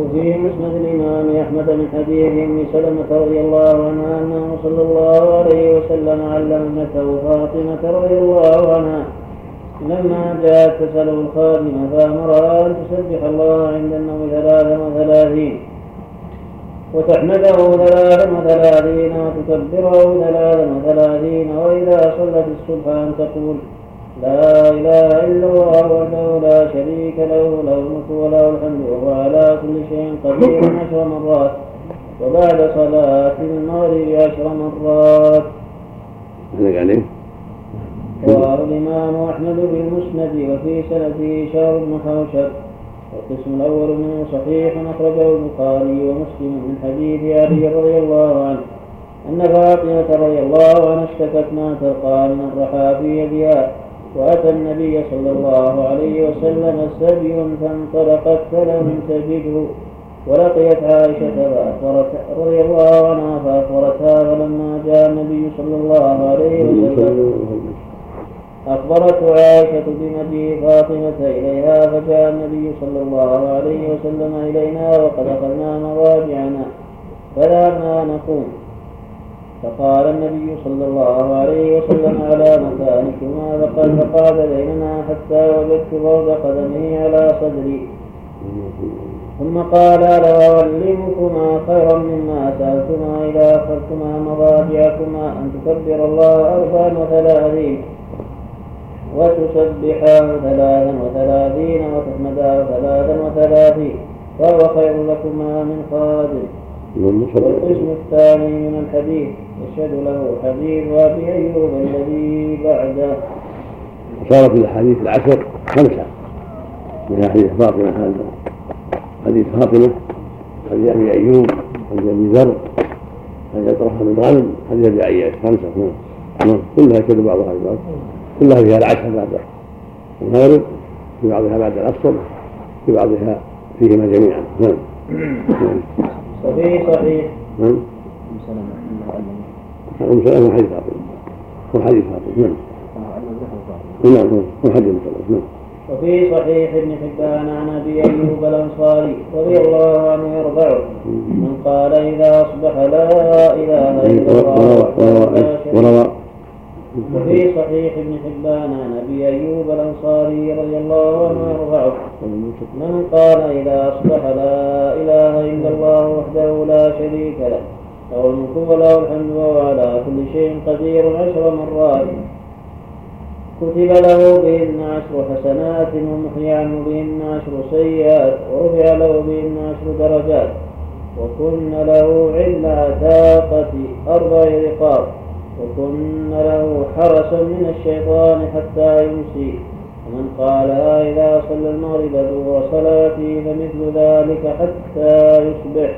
وفي مسند الإمام أحمد من حديث أم سلمة رضي الله عنها أنه صلى الله عليه وسلم علم ابنته فاطمة رضي الله عنها. لما جاءت تسأله الخادمة فأمرها أن تسبح الله عند النوم ثلاثا وثلاثين. وتحمده ثلاثا وثلاثين وتكبره ثلاثا وثلاثين وإذا صلت الصبح أن تقول لا إله إلا الله وحده لا شريك له له الملك وله الحمد وهو على كل شيء قدير عشر مرات. وبعد صلاة المغرب عشر مرات. عليه؟ رواه الإمام أحمد في المسند وفي سنده شهر بن حوشب. والقسم الأول منه صحيح أخرجه البخاري ومسلم من حديث علي رضي الله عنه. أن فاطمة رضي الله عنها اشتكت ما تلقى من الرحى في يدها. وأتى النبي صلى الله عليه وسلم سبي فانطلقت فلم تجده ولقيت عائشة فأخبرت رضي الله عنها فأخبرتها فلما جاء النبي صلى الله عليه وسلم أخبرته عائشة بمجيء فاطمة إليها فجاء النبي صلى الله عليه وسلم إلينا وقد أخذنا مضاجعنا فذهبنا نقوم. فقال النبي صلى الله عليه وسلم على مكانكما فقال فقعد بيننا حتى وجدت فوق قدمه على صدري. ثم قال لا أعلمكما خيرا مما سألتما إذا أخذتما مضاجعكما أن تكبر الله أربعا وثلاثين وتسبحاه ثلاثا وثلاثين وتحمداه ثلاثا وثلاثين. فهو خير لكما من خادم والقسم الثاني من الحديث يشهد له حديث ابي ايوب الذي بعده. صارت الاحاديث العشر خمسة. من حديث فاطمة هذا حديث فاطمة حديث أبي أيوب حديث أبي ذر حديث الرحمن بن غانم حديث أبي عياش خمسة نعم كلها يشهد بعضها ببعض كلها فيها العشاء بعد المغرب في بعضها بعد العصر في بعضها فيهما جميعا. نعم. وفي صحيح. نعم. أم سلمة حديث فاطمة. هو حديث فاطمة. نعم. نعم هو حديث سلمة نعم. وفي صحيح ابن حبان عن أبي أيوب الأنصاري رضي الله عنه يرفعه من قال إذا أصبح لا إله إلا الله وفي صحيح ابن حبان عن أبي أيوب الأنصاري رضي الله عنه يرفعه من قال إذا أصبح لا إله إلا الله وحده لا شريك له. له وله الحمد وهو على كل شيء قدير عشر مرات. كتب له بهن عشر حسنات ومحي عنه بهن عشر سيئات ورفع له بهن عشر درجات. وكن له عند عتاقة أربع رقاب. وكن له حرسا من الشيطان حتى يمسي. ومن قالها إذا صلى المغرب دور صلاته فمثل ذلك حتى يصبح.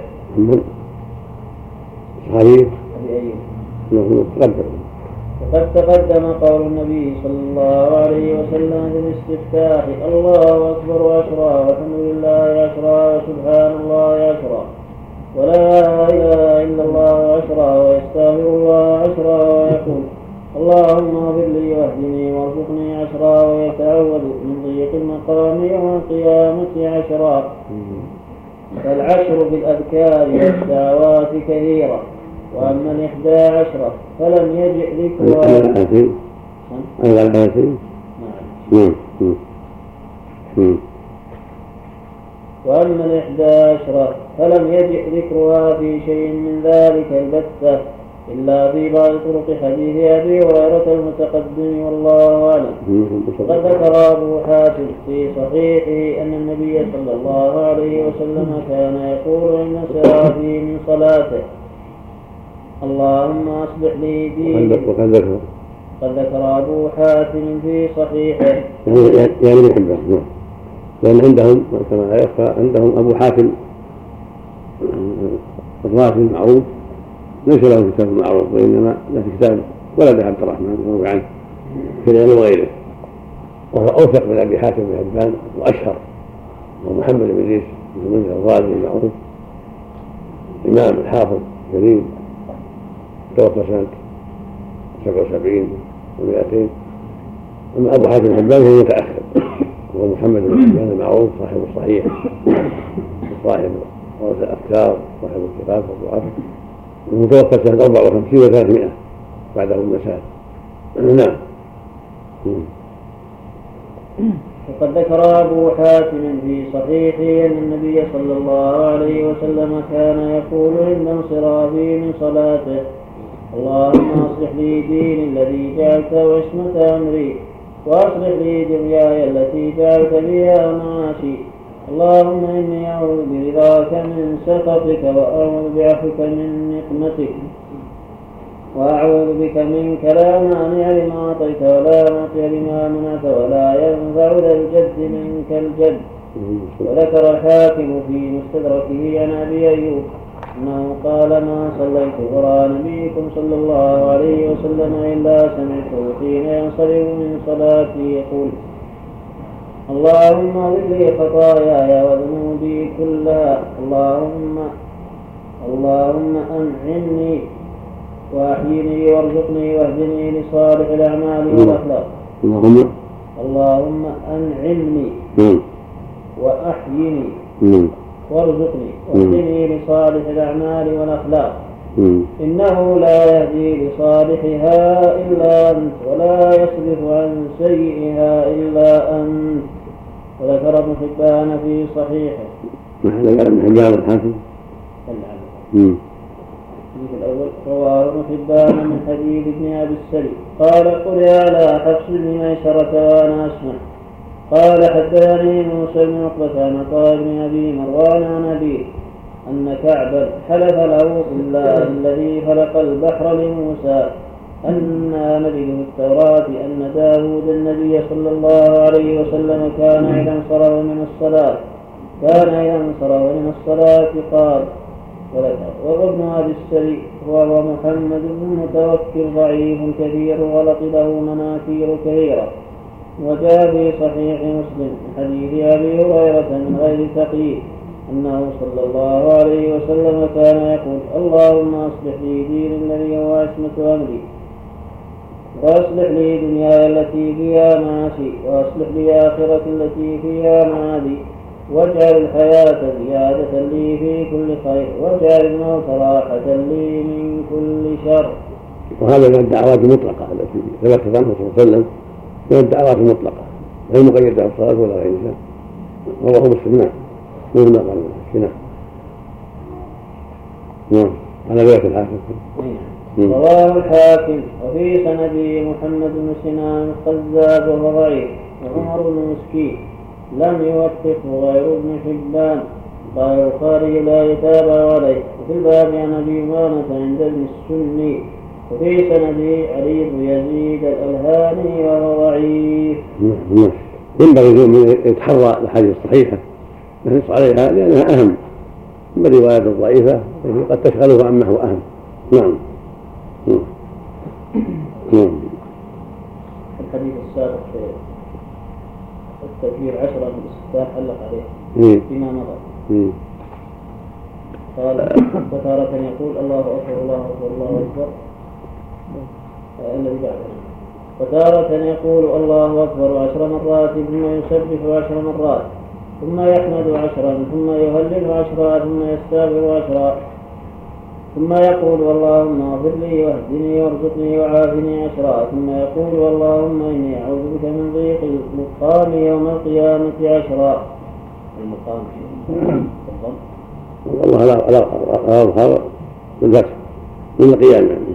صحيح. تقدم. وقد تقدم قول النبي صلى الله عليه وسلم في الاستفتاح الله أكبر عشرا والحمد لله عشرا وسبحان الله عشرا ولا إله إلا الله عشرا ويستغفر الله عشرا ويقول اللهم اغفر لي واهدني وارزقني عشرا ويتعوذ من ضيق المقام يوم القيامة عشرا فالعشر بالأذكار والدعوات كثيرة وأما الإحدى عشرة فلم يجئ ذكرها أيضا الآيتين نعم. نعم. وأما الإحدى عشرة فلم يجئ ذكرها في شيء من ذلك البتة إلا في بعض طرق حديث أبي هريرة المتقدم والله أعلم. وقد ذكر أبو حاتم في صحيحه أن النبي صلى الله عليه وسلم كان يقول عند انصرافه من صلاته. اللهم أصلح لي ديني. وقد ذكر قد ذكر. أبو حاتم في صحيحه. يعني يعني ابن نعم لأن عندهم كما لا يخفى عندهم أبو حاتم الرافي المعروف ليس له كتاب معروف وإنما له كتاب ولد عبد الرحمن يروي عنه في العلم وغيره. وهو أوثق من أبي حاتم بن حبان وأشهر وهو محمد بن إدريس بن منذر الغازي المعروف إمام الحافظ جليل توفى سنة 77 و200 أما أبو حاتم الحبان فهو متأخر وهو محمد بن حبان المعروف صاحب الصحيح صاحب ورث الأفكار صاحب الثقات والضعف المتوفى سنة 54 و300 بعده المساء نعم. وقد ذكر أبو حاتم في صحيحه أن النبي صلى الله عليه وسلم كان يقول عند انصرافه من صلاته. اللهم أصلح لي ديني الذي جعلته عصمة أمري وأصلح لي دنياي التي جعلت بها معاشي. اللهم إني أعوذ برضاك من سخطك وأعوذ بعفوك من نقمتك وأعوذ بك منك لا مانع لما أعطيت ولا معطي لما منعت ولا ينفع ذا الجد منك الجد. وذكر الحاكم في مستدركه عن أبي أيوب. أنه قال ما صليت وراء نبيكم صلى الله عليه وسلم إلا سمعته حين ينصرف من صلاتي يقول. اللهم اغفر لي خطاياي وذنوبي كلها. اللهم اللهم أنعمني وأحيني وارزقني واهدني لصالح الأعمال والأخلاق. اللهم اللهم أنعمني نعم. وأحيني نعم. وارزقني واهدني لصالح الأعمال والأخلاق. نعم إنه لا يهدي لصالحها إلا أنت ولا يصرف عن سيئها إلا أنت. وذكر ابن حبان في صحيحه. ما هذا قال ابن حبان الحاكم الحديث الأول رواه ابن حبان من حديث ابن أبي السري قال قرئ على حفص بن ميسرة وأنا أسمع. قال حدثني موسى بن عقبة عن عطاء بن أبي مروان عن أبيه. أن كعبا حلف له بالله الذي خلق البحر لموسى. أنا نجد في التوراة أن داود النبي صلى الله عليه وسلم كان إذا انصرف من الصلاة. كان إذا انصرف من الصلاة قال وابن أبي السري وهو محمد بن متوكل ضعيف كثير غلط له مناكير كثيرة وجاء في صحيح مسلم حديث أبي هريرة من غير تقييد. أنه صلى الله عليه وسلم كان يقول اللهم أصلح لي دين الذي هو عصمة أمري وأصلح لي دنياي التي فيها معاشي وأصلح لي آخرتي التي فيها معادي واجعل الحياة زيادة لي في كل خير واجعل الموت راحة لي من كل شر. وهذا من الدعوات المطلقة التي ثبتت عنه صلى الله عليه وسلم من الدعوات المطلقة غير مقيدة بالصلاة ولا غيرها رواه مسلم. نعم. مو من قال. نعم نعم. على بيت الحاكم نعم. رواه الحاكم. وفي سنده محمد بن سنان الخزاز وهو ضعيف وعمر بن مسكين. لم يوثقه غير ابن حبان. قال البخاري لا يتابع عليه. وفي الباب عن أبي أمامة عند ابن السني. وفي سنده علي بن يزيد الألهاني وهو ضعيف. نعم ينبغي المؤمن يتحرى الأحاديث الصحيحة. يحرص عليها لأنها أهم. أما الروايات الضعيفة التي قد تشغله عما هو أهم. نعم. نعم. نعم. الحديث السابق في التكبير عشرة من الاستفتاح علق عليه. فيما مضى. قال وتارة يقول الله أكبر الله أكبر الله أكبر. الذي بعده. وتارة يقول الله أكبر عشر مرات ثم يسبح عشر مرات. ثم يحمد عشرا ثم يهلل عشرا ثم يستغفر عشرا. ثم يقول اللهم اغفر لي واهدني وارزقني وعافني عشرا. ثم يقول اللهم إني أعوذ بك من ضيق المقام يوم القيامة عشرا. المقام. والله لا لا اظهر بالفتح من القيام يعني.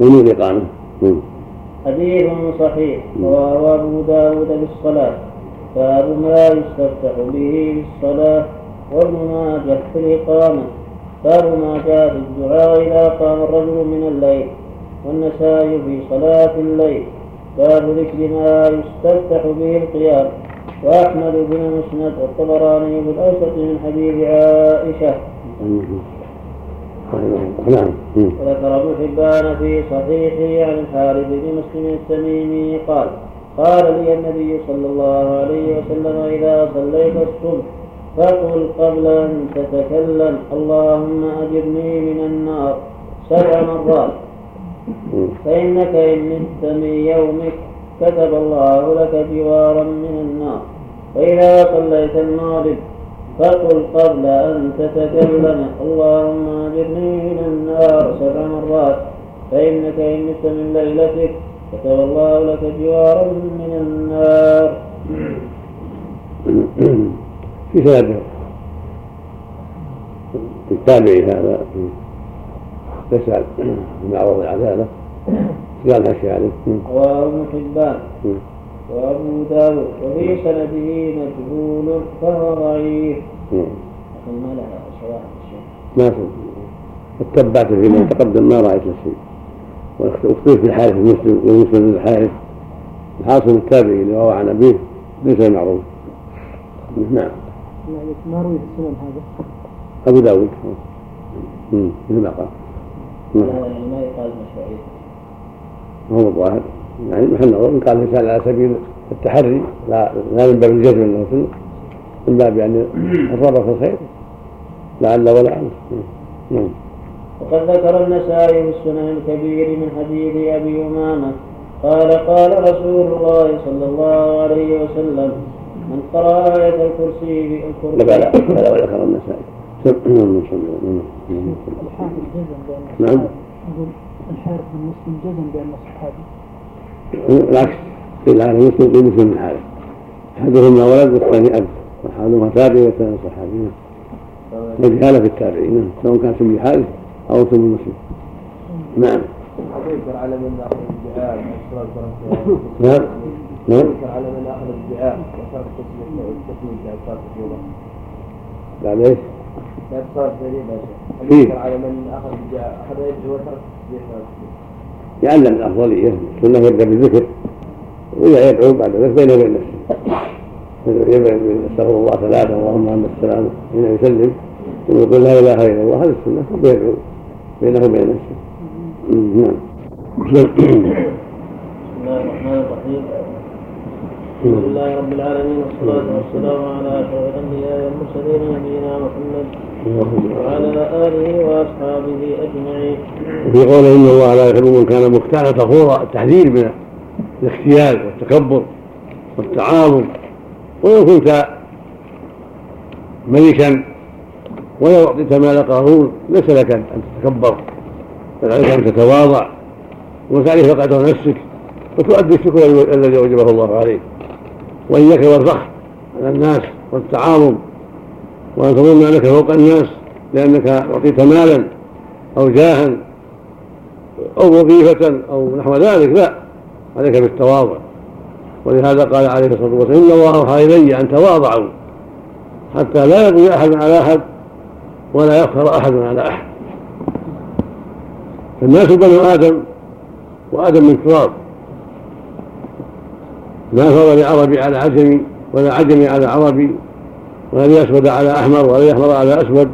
ومن الإقامة. حديث صحيح. رواه أبو داود بالصلاة باب ما يستفتح به بالصلاة وابن ماجه في الإقامة. باب ما جاء في الدعاء إذا قام الرجل من الليل والنسائي في صلاة الليل. باب ذكر ما يستفتح به القيام. وأحمد بن مسند والطبراني في الأوسط من حديث عائشة. نعم. وذكر ابن حبان في صحيحه عن الحارث بن مسلم التميمي قال قال لي النبي صلى الله عليه وسلم إذا صليت الصبح فقل قبل أن تتكلم اللهم أجرني من النار سبع مرات. فإنك إن مت من يومك كتب الله لك جوارا من النار. فإذا صليت المغرب فقل قبل أن تتكلم اللهم أجرني من النار سبع مرات. فإنك إن مت من ليلتك كتب الله لك جوارا من النار. في سند التابعي هذا. يسأل عرض العدالة قال هالشيء عليه. رواه ابن حبان. وأبو داود. وفي سنده مجهول فهو ضعيف. لكن ما لها شواهد. ما في. اتبعت فيما تقدم ما رأيت شيء واختلف في الحارث المسلم والمسلم الحارث. الحاصل التابعي اللي روى عن أبيه ليس معروف. نعم. ما روي في السنن هذا. أبو داود. مثل ما قال. يعني ما يقال مشروعية هو الظاهر يعني محل نظر إن قال الإنسان على سبيل التحري لا لا من باب الجزم انه سنه من باب يعني الرغبه في الخير. لعل ولا نعم. وقد ذكر النسائي في السنن الكبير من حديث أبي أمامة قال قال رسول الله صلى الله عليه وسلم من قرأ آية الكرسي بالكرسي لا لا لا ذكر النسائي. نعم. الحارث بن مسلم جزم بأنه صحابي العكس قيل على مسلم قيل مسلم الحارث احدهما ولد والثاني أب وأحدهما تابعي والثاني صحابي في التابعين سواء كان اسم الحارث أو اسم مسلم نعم. على من اخذ الدعاء نعم. نعم. على من اخذ الدعاء وترك التسميه بعد صلاه الجمعه بعد إيش؟ الجمعه فيه. يذكر على من اخذ الدعاء اخذ يده وترك يعلم الافضليه السنة يبدأ بالذكر ويدعو بعد ذلك بينه وبين نفسه. استغفر الله ثلاثة اللهم انت السلام حين يسلم ويقول لا إله إلا الله هذه السنة. ثم يدعو. بينه وبين نفسه نعم. بسم الله الرحمن الرحيم. الحمد لله رب العالمين والصلاة والسلام على أشرف الأنبياء والمرسلين نبينا محمد. وعلى آله وأصحابه أجمعين. وفي قوله إن الله لا يحب من كان مختالا فخورا التحذير من الاختيال والتكبر والتعاظم. ولو كنت ملكا ولو أعطيت مال قارون ليس لك أن تتكبر. بل عليك أن تتواضع. وتعرف قدر نفسك وتؤدي الشكر الذي أوجبه الله عليك. وإياك والفخر على الناس والتعاظم وأن تظن أنك فوق الناس لأنك أعطيت مالا أو جاها أو وظيفة أو نحو ذلك. لا عليك بالتواضع. ولهذا قال عليه الصلاة والسلام إن الله أوحى إلي أن تواضعوا حتى لا يبغي أحد على أحد ولا يفخر أحد على أحد. فالناس بنو آدم وآدم من تراب. لا فضل لعربي على عجمي ولا عجمي على عربي ولا لأسود على أحمر ولا أحمر على أسود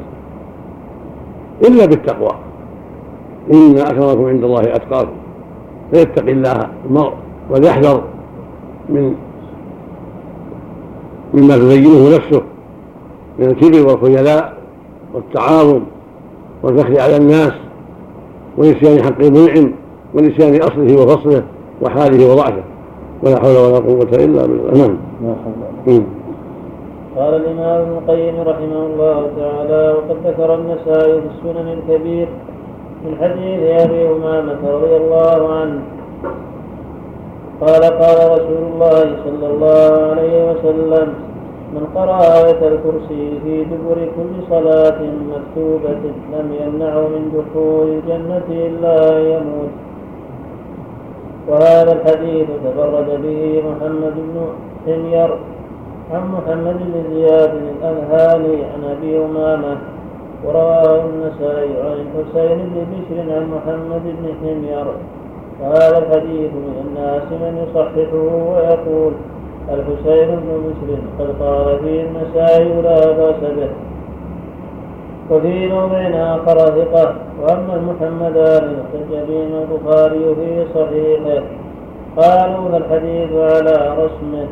إلا بالتقوى. إن أكرمكم عند الله أتقاكم. فيتقي الله المرء وليحذر من مما تزينه نفسه من الكبر والخيلاء والتعاظم والفخر على الناس ونسيان حق المنعم ونسيان أصله وفصله وحاله وضعفه. ولا حول ولا قوة إلا بالله. نعم. قال الإمام ابن القيم رحمه الله تعالى وقد ذكر النسائي في السنن الكبير من حديث أبي أمامة رضي الله عنه. قال قال رسول الله صلى الله عليه وسلم من قرأ آية الكرسي في دبر كل صلاة مكتوبة لم يمنعه من دخول الجنة إلا أن يموت. وهذا الحديث تفرد به محمد بن حمير عن محمد بن زياد الأنهاني عن أبي أمامة ورواه النسائي عن الحسين بن بشر عن محمد بن حمير. وهذا الحديث من الناس من يصححه ويقول الحسين بن بشر قد قال فيه النسائي لا بأس به. وفي موضع آخر ثقة وأما المحمدان احتج البخاري في صحيحه. قالوا فالحديث على رسمه.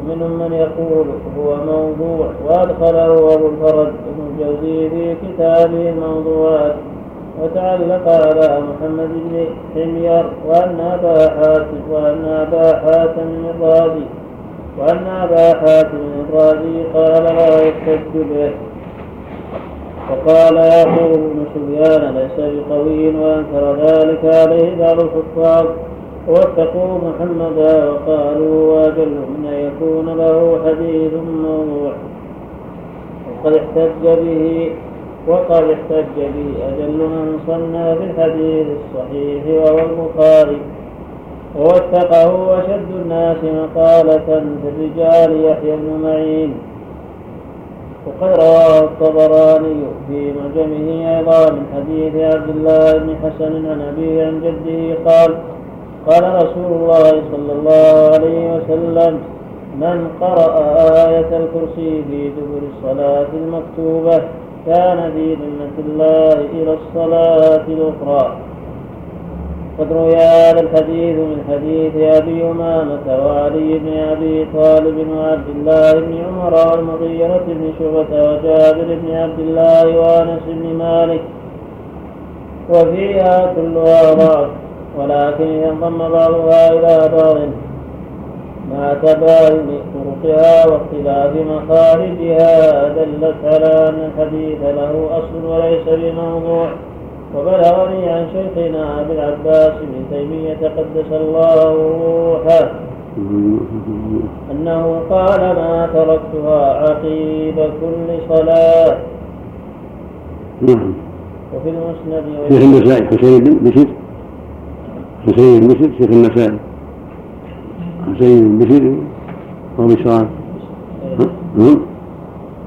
ومنهم من يقول هو موضوع وأدخله أبو الفرج ابن الجوزي في كتابه الموضوعات. وتعلق على محمد بن حمير وأن أبا حاتم وأن أبا حاتم الرازي وأن أبا حاتم الرازي قال لا يحتج به. وقال يعقوب بن سفيان ليس بقوي وأنكر ذلك عليه بعض الحفاظ واتقوا محمدا. وقالوا واجل من أن يكون له حديث موضوع. وقد احتج به وقد احتج به أجل من صنى في الحديث الصحيح وهو البخاري. ووثقه أشد الناس مقالة في الرجال يحيى بن معين. وقد رواه الطبراني في معجمه أيضا من حديث عبد الله بن حسن عن أبيه عن جده قال قال رسول الله صلى الله عليه وسلم من قرأ آية الكرسي في دبر الصلاة المكتوبة كان في ذمة الله إلى الصلاة الأخرى. قد روي هذا الحديث من حديث أبي أمامة وعلي بن أبي طالب وعبد الله بن عمر والمغيرة بن شعبة وجابر بن عبد الله وأنس بن مالك. وفيها كلها ضعف ولكن إذا انضم بعضها إلى بعض. مع تباين طرقها واختلاف مخارجها دلت على أن الحديث له أصل وليس بموضوع. وبلغني عن شيخنا أبي العباس بن تيمية قدس الله روحه أنه قال ما تركتها عقيب كل صلاة. نعم وفي المسند شيخ النسائي حسين بن بشير. حسين بن بشير شيخ النسائي. حسين بن بشير هو بشران نعم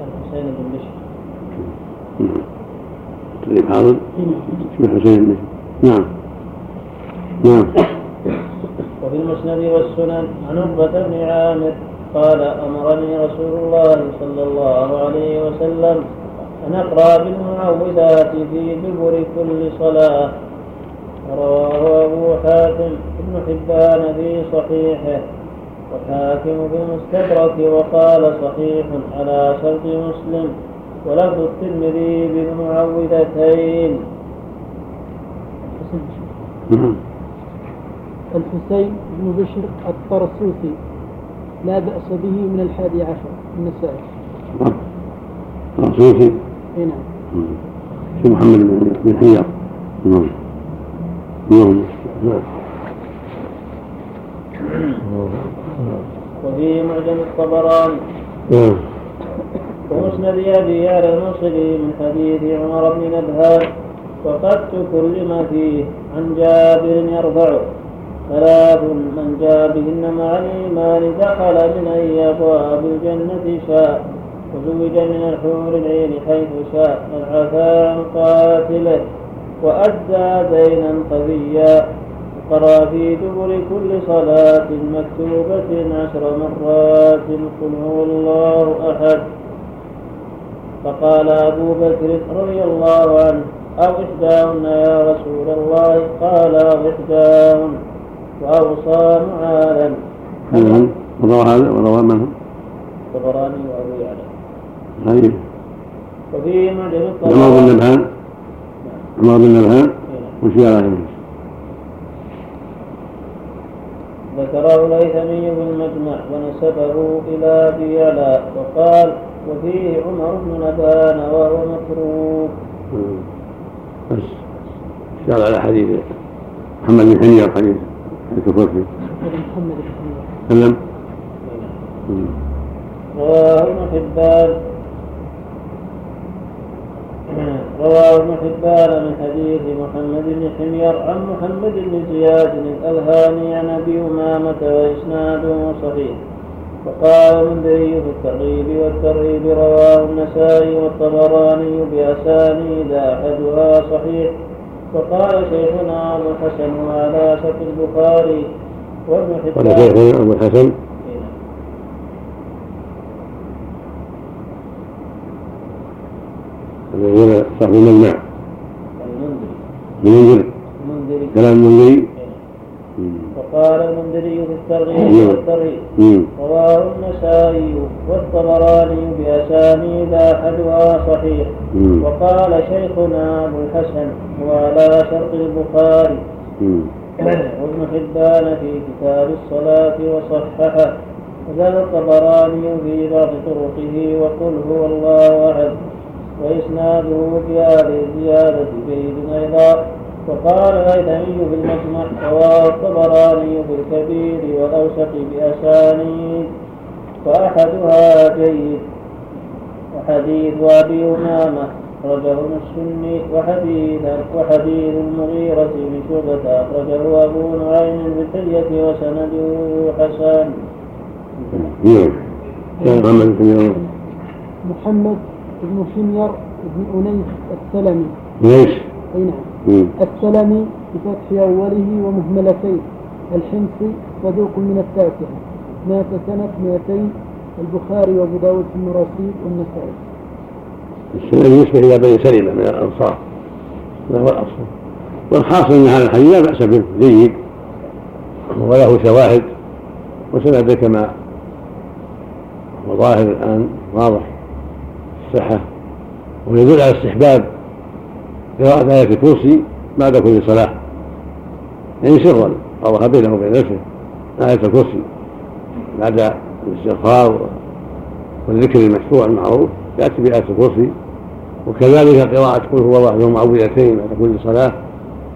الحسين بن بشر طيب حاضر اسمه حسين. نعم. نعم. وفي المسند والسنن عن عقبة بن عامر قال أمرني رسول الله صلى الله عليه وسلم أن أقرأ بالمعوذات في دبر كل صلاة. رواه أبو حاتم بن حبان في صحيحه والحاكم في المستدرك وقال صحيح على شرط مسلم. ولفظ الترمذي بالمعوذتين. نعم. الحسين بن بشر الطرسوسي لا بأس به من الحادي عشر النسائي. رسوسي إي نعم. شيخ محمد بن حيار. نعم. نعم. نعم. وفيه معجم الطبراني. نعم. ومسند ابي على الموصلي من حديث عمر بن نبهان وقد تكلم فيه عن جابر يرفعه. ثلاث من جاء بهن مع الايمان دخل من أي أبواب الجنة شاء وزوج من الحور العين حيث شاء من عفا عن قاتله وأدى دينا قويا. قرأ في دبر كل صلاة مكتوبة عشر مرات قل هو الله أحد. فقال أبو بكر رضي الله عنه أو إحداهن يا رسول الله؟ قال أو إحداهن وأوصى معاذا. نعم وروى هذا وروى من الطبراني وأبو يعلى. طيب. وفي معجم عمر بن الطبراني نبهان عمر بن نبهان؟ وش قال ذكره الهيثمي في المجمع ونسبه إلى أبي يعلى وقال وفيه عمر بن نبهان وهو متروك بس. اشتغل على حديث محمد بن حنير حديث الكفر فيه محمد بن تكلم رواه ابن حبان رواه ابن حبان من حديث محمد بن حمير عن محمد بن زياد الألهاني عن أبي أمامة وإسناده صحيح. وقال في الترغيب والترهيب رواه النسائي والطبراني بأسانيد أحدها صحيح. وقال شيخنا أبو الحسن وعلى شرط البخاري وابن قال حبان شيخنا أبو الحسن. هنا صاحب المجمع. المنذري. المنذر المنذري. كلام المنذري. وقال المنذري في الترغيب. والترهيب. رواه النسائي والطبراني بأسانيد أحدها صحيح. وقال شيخنا أبو الحسن وعلى شرط البخاري. وابن حبان في كتاب الصلاة وصححه وزاد الطبراني في بعض طرقه وقل هو الله أحد وإسناده في هذه الزيادة جيد أيضا وقال الهيثمي في المجمع رواه الطبراني في الكبير والأوسط بأسانيد. وأحدها جيد وحديث أبي أمامة أخرجه السني وحديث وحديث المغيرة بن شعبة أخرجه أبو نعيم بالحلية وسنده حسن. نعم. كان محمد بن حمير بن أنيس السلمي. ليش؟ أي نعم. السلمي بفتح أوله ومهملتين الحمصي صدوق من التاسعة مات سنة 200 البخاري وأبو داود في المراسيل والنسائي. السنة بالنسبة إلى بني سلمة من الأنصار. هذا هو الأصل؟ والحاصل أن هذا الحديث لا بأس به جيد وله شواهد وسنده كما هو ظاهر الآن واضح الصحة ويدل على استحباب قراءة آية الكرسي بعد كل صلاة. يعني سرا الله بينه وبين نفسه آية الكرسي بعد الاستغفار والذكر المشروع المعروف يأتي بآية الكرسي. وكذلك قراءة قل هو الله له معوذتين بعد كل صلاة.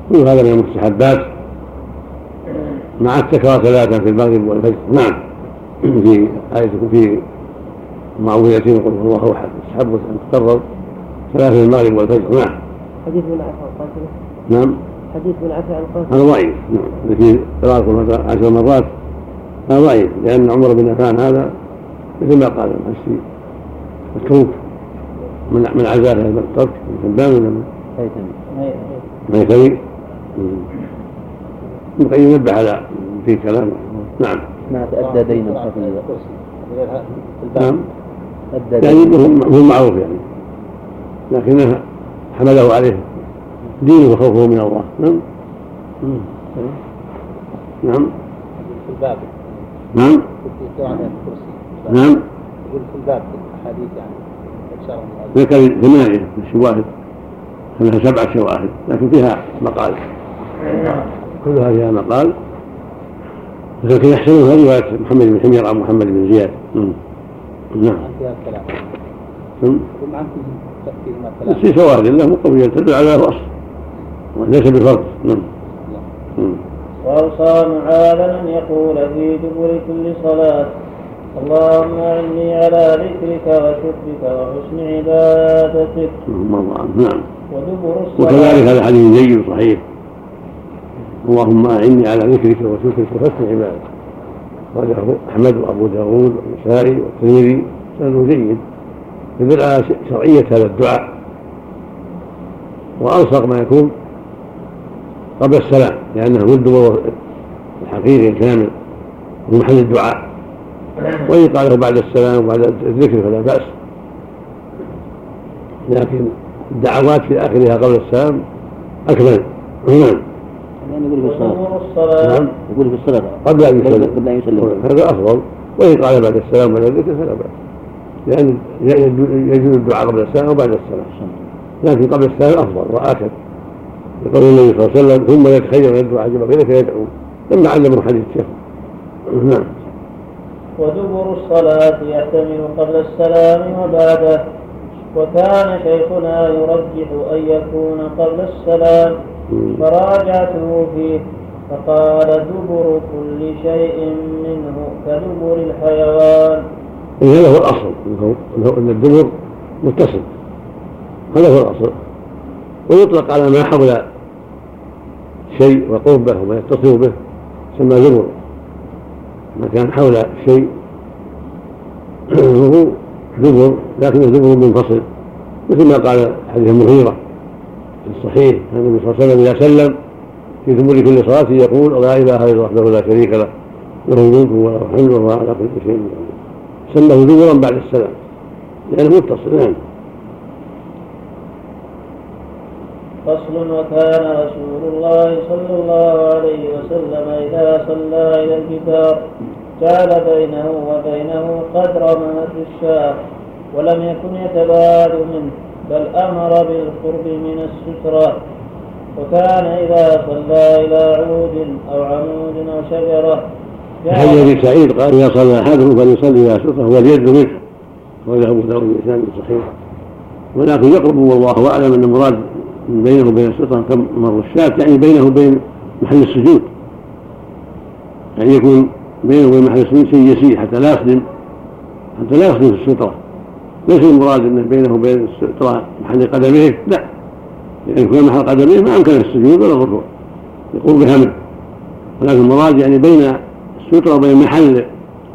كل هذا من المستحبات. مع التكرار ثلاثا في المغرب والفجر. نعم. في آية في معوذتين قل هو الله أحد. يستحب أن تكرر ثلاثة في المغرب والفجر. نعم. حديث من عفا القاسم نعم. حديث من عفا القاسم هذا ضعيف. نعم. في قراءة عشر مرات هذا ضعيف لأن عمر بن عفان هذا مثل ما قال المحسي متروك من من عزاه الترك من حبان ولا من؟ هيثمي ابن القيم ينبه على في كلام نعم. ما تأدى دين خفيا نعم. أدى يعني هو معروف يعني. لكنه حمله عليه. دينه وخوفه من الله. نعم. نعم. في الباب. نعم. نعم. يقول في الباب في الأحاديث يعني. ذكر ثمانية شواهد. أنها سبعة شواهد لكن فيها مقال. كلها فيها مقال. لكن يحسنها رواية محمد بن حمير عن محمد بن زياد. نعم. نعم. نعم في شواهد له مقوية تدل على الأصل وليس بفرض. نعم. نعم. وأوصى معاذ أن يقول في دبر كل صلاة اللهم أعني على ذكرك وشكرك وحسن عبادتك. نعم. ودبر وكذلك هذا حديث جيد صحيح اللهم أعني على ذكرك وشكرك وحسن عبادتك. أخرجه أحمد وأبو داود والنسائي والترمذي. سنده جيد. يدل على شرعية هذا الدعاء. وألصق ما يكون قبل السلام لأنه الدبر الحقيقي الكامل ومحل الدعاء. وإن قاله بعد السلام وبعد الذكر فلا بأس. لكن الدعوات في آخرها قبل السلام أكمل. نعم. يعني يقول في الصلاة. نعم. يقول في الصلاة. قبل أن يسلم. قبل أن يسلم. هذا أفضل. وإن قال بعد السلام وبعد الذكر فلا بأس. لأن يجوز الدعاء قبل السلام وبعد السلام. لكن قبل السلام أفضل وآكد يقول النبي صلى الله عليه وسلم ثم يتخير من الدعاء عجب غيرك يدعو لما علم حديث الشيخ. نعم. ودبر الصلاة يحتمل قبل السلام وبعده. وكان شيخنا يرجح أن يكون قبل السلام. فراجعته فيه. فقال دبر كل شيء منه كدبر الحيوان. إذن هذا هو الأصل. أن الدبر متصل. هذا هو الأصل. ويطلق على ما حول شيء وقربه وما يتصل به يسمى دبر. ما كان حول شيء هو دبر لكنه دبر منفصل. مثل ما قال حديث المغيرة في الصحيح أن النبي صلى الله عليه وسلم إذا سلم في دبر كل صلاة يقول لا إله إلا الله وحده لا شريك له له الملك وله الحمد وهو على كل شيء قدير. سماه دبرا بعد السلام. لأنه متصل نعم. فصل وكان رسول الله صلى الله عليه وسلم إذا صلى إلى الجدار جعل بينه وبينه قدر مهر الشاة ولم يكن يتباعد منه بل أمر بالقرب من السترة. وكان إذا صلى إلى عود أو عمود أو شجرة حديث ابي سعيد قال إذا صلى أحدهم فليصلي إلى ستره واليد منه. وله ابو داود باسناد صحيح ولكن يقرب والله أعلم أن المراد بينه وبين الستره كمر الشاة يعني بينه وبين محل السجود. يعني يكون بينه وبين محل السجود شيء يسير حتى لا يخدم حتى لا يخدم في الستره ليس المراد انه بينه وبين الستره محل قدميه لا. لأن يكون محل قدميه ما أمكن السجود ولا الركوع. يقوم بها منه. ولكن المراد يعني بين الستره وبين محل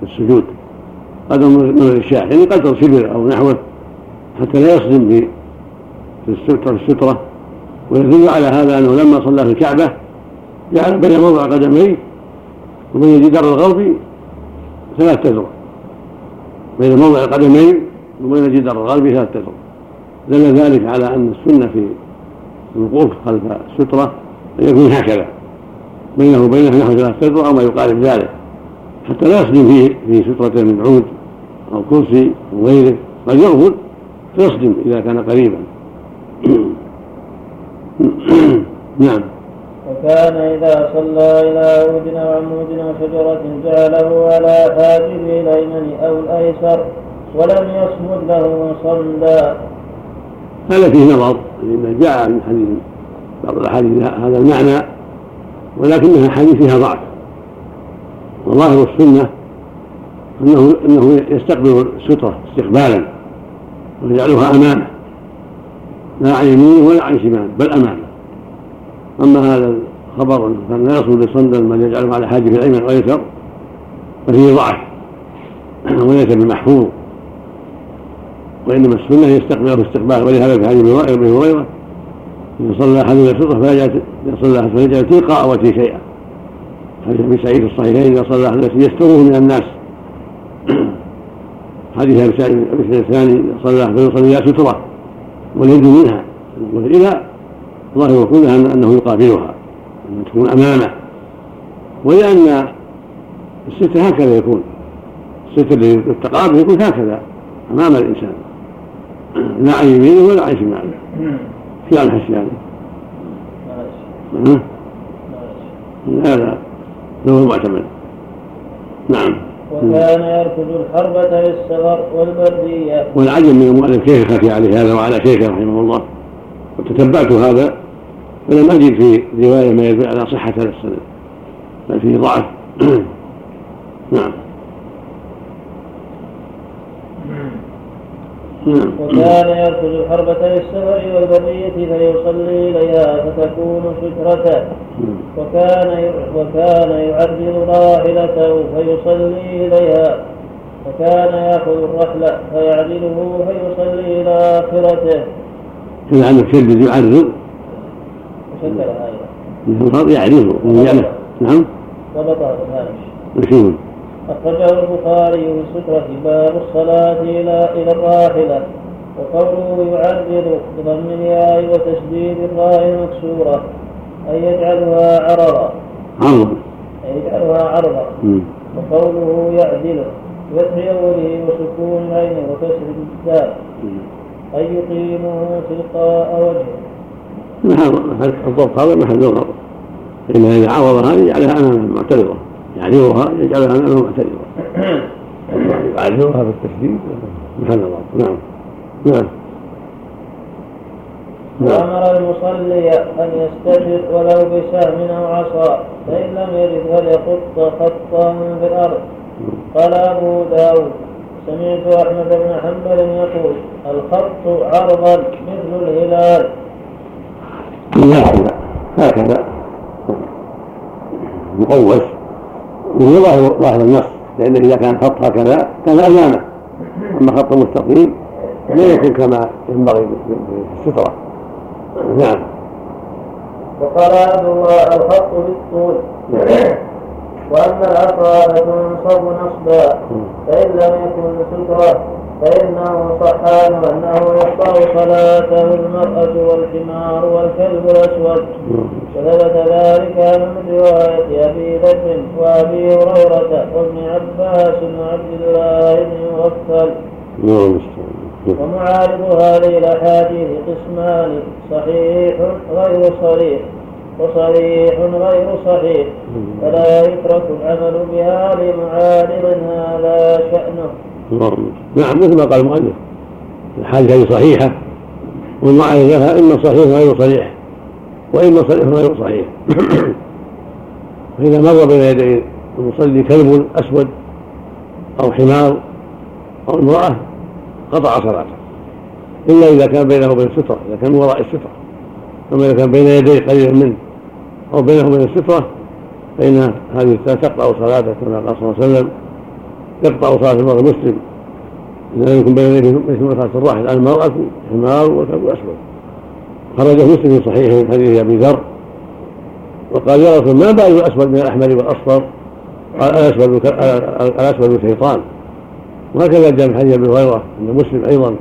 السجود. قدر من الشاة يعني قدر شبر أو نحوه حتى لا يصدم في السترة السترة. ويدل على هذا أنه لما صلى في الكعبة جعل بين موضع قدميه وبين الجدار الغربي ثلاث تذرع بين موضع القدمين وبين الجدار الغربي ثلاث تذرع دل ذلك على أن السنة في الوقوف خلف السترة أن يكون هكذا. بينه وبينه نحو ثلاث تذرع أو ما يقارب ذلك حتى لا يصدم فيه في سترة من عود أو كرسي أو غيره قد يغفل فيصدم إذا كان قريبا. نعم. وكان إذا صلى إلى عود أو عمود أو شجرة جعله على حاجبه الأيمن أو الأيسر ولم يصمد له صمدا هذا فيه نظر لأن جاء من حديث بعض الأحاديث هذا المعنى ولكنها حديث فيها ضعف. وظاهر السنة أنه أنه يستقبل السترة استقبالا ويجعلها أمامه لا عن يمينه ولا عن شماله بل أمامه أما هذا الخبر كان لا يصل بصندل بل يجعله على حاجب الأيمن والأيسر ففيه ضعف وليس بمحفوظ. وإنما السنة يستقبله استقبال ولهذا في حديث أبي هريرة إذا صلى أحدنا الفطرة فيجعل صلى أحد فيجعل تلقاء وجهه شيئا. حديث أبي سعيد الصحيحين إذا صلى أحد يستره من الناس. حديث ابي سعيد الثاني صلى فيصلي ستره واليد منها. إلى ظاهر كلها أنه يقابلها أن تكون امامه ولان الستر هكذا يكون. الستر للتقابل يكون هكذا أمام الإنسان. لا عن يمينه ولا عن شماله. في الحش يعني لا لا. هو المعتمد نعم. وكان يركض الحربة للسفر والبردية والعجب من المؤلف كيف خفي عليه هذا وعلى شيخه رحمه الله. وتتبعت هذا. فلم أجد في رواية ما يدل على صحة هذا السند. بل فيه ضعف. نعم. وكان يركض الحربة للسفر والبرية فيصلي إليها فتكون سترة. وكان وكان يعدل راحلته فيصلي إليها. وكان يأخذ الرحل فيعدله فيصلي إلى آخرته. كان عندك شدد يعرض وشكل هذا. يعرضه يعني نعم. ضبطها الهامش. أخرجه البخاري في السترة باب الصلاة إلى إلى الراحلة. وقوله يعرض بضم الياء وتشديد الراء المكسورة. أي يجعلها عرضا. عرضا. أي يجعلها عرضا. وقوله يعدل. بفتح أوله وسكون العين وكسر الدال أي يقيمه تلقاء وجهه. محل الضبط هذا محل الغرض فإن إذا عرضها يجعلها أمامه معترضة يعرضها يجعلها امامه معترضه يعرضها بالتشديد محل الله. نعم. نعم. وأمر المصلي أن يستجر ولو بسهم أو عصا فإن لم يجد فليخط خطا في الأرض. قال أبو داود سمعت أحمد بن حنبل يقول الخط عرضا مثل الهلال. هكذا. هكذا. مقوس. وهو ظاهر ظاهر النص لأنه إذا كان خط هكذا كان أمامه. أما خط مستقيم لا يكون كما ينبغي في السترة نعم. وقال عبد الله الخط بالطول. وأما العصا فتنصب نصبا فإن لم يكن سترة. فإنه صحان أنه يقطع صلاته المرأة والحمار والكلب الأسود. وثبت ذلك من رواية أبي بكر وأبي هريرة وابن عباس وعبد الله بن مغفل ومعارض هذه الأحاديث قسمان صحيح غير صريح وصحيح غير صحيح. فلا يترك العمل بها لمعارض هذا شأنه. نعم. مثل ما قال المؤلف. الحادثة هذه صحيحة. والمعارض لها إما صحيح غير صحيح وإما صحيح غير صحيح. فإذا مر بين يدي المصلي كلب أسود أو حمار أو امرأة قطع صلاته. إلا إذا كان بينه وبين السترة إذا كان وراء السترة. أما إذا كان بين يديه قريبا منه أو بينه وبين السترة فإن هذه تقطع صلاته كما قال صلى الله عليه وسلم. يقطع صلاة المرء المسلم إذا لم يكن بين يديه مثل مسألة الراحل المرأة حمار والكلب الأسود خرج مسلم في صحيح من حديث أبي ذر وقال يا رسول ما بال الأسود من الأحمر والأصفر؟ قال الأسود الأسود شيطان. وهكذا جاء من حديث أبي هريرة عند مسلم أيضا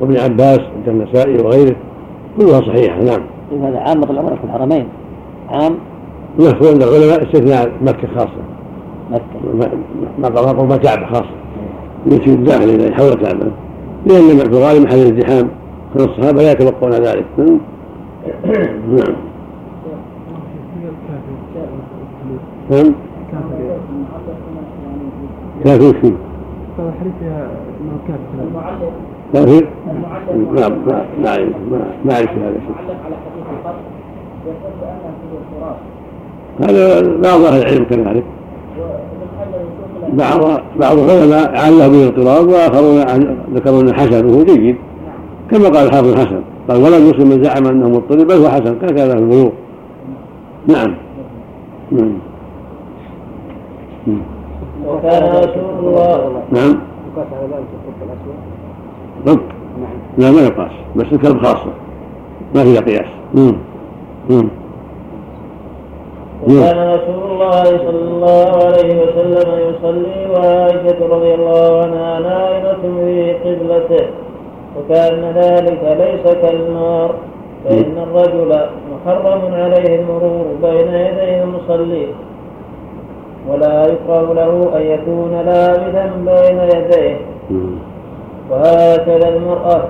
وابن عباس عند النسائي وغيره كلها صحيحة. نعم. هذا عامة العمرة في الحرمين. عام؟ مشهور عند العلماء استثناء مكة خاصة. ما كعبة خاصة يمشي الداخل إلى حول الكعبة لأن في الغالب محل الازدحام كان الصحابة لا يتوقعون ذلك. نعم. نعم. كافر وش فيه؟ كافر ما ما اعرف ما أعرف هذا الشيء هذا بعض أهل العلم كذلك. بعض بعض العلماء عله به الاضطراب واخرون ذكروا أن حسنه جيد. كما قال الحافظ الحسن قال ولا مسلم من زعم أنه مضطرب بل هو حسن. كذا في البلوغ نعم. نعم. وكان رسول الله نعم. يقاس على ذلك الاسود رب لا ما يقاس بس الكلب خاصة. ما فيها قياس. نعم نعم وكان رسول الله صلى الله عليه وسلم يصلي وعائشة رضي الله عنها نائمة في قبلته. وكان ذلك ليس كالنار. فإن الرجل محرم عليه المرور بين يدي المصلي. ولا يكره له أن يكون لابثا بين يديه. وهكذا المرأة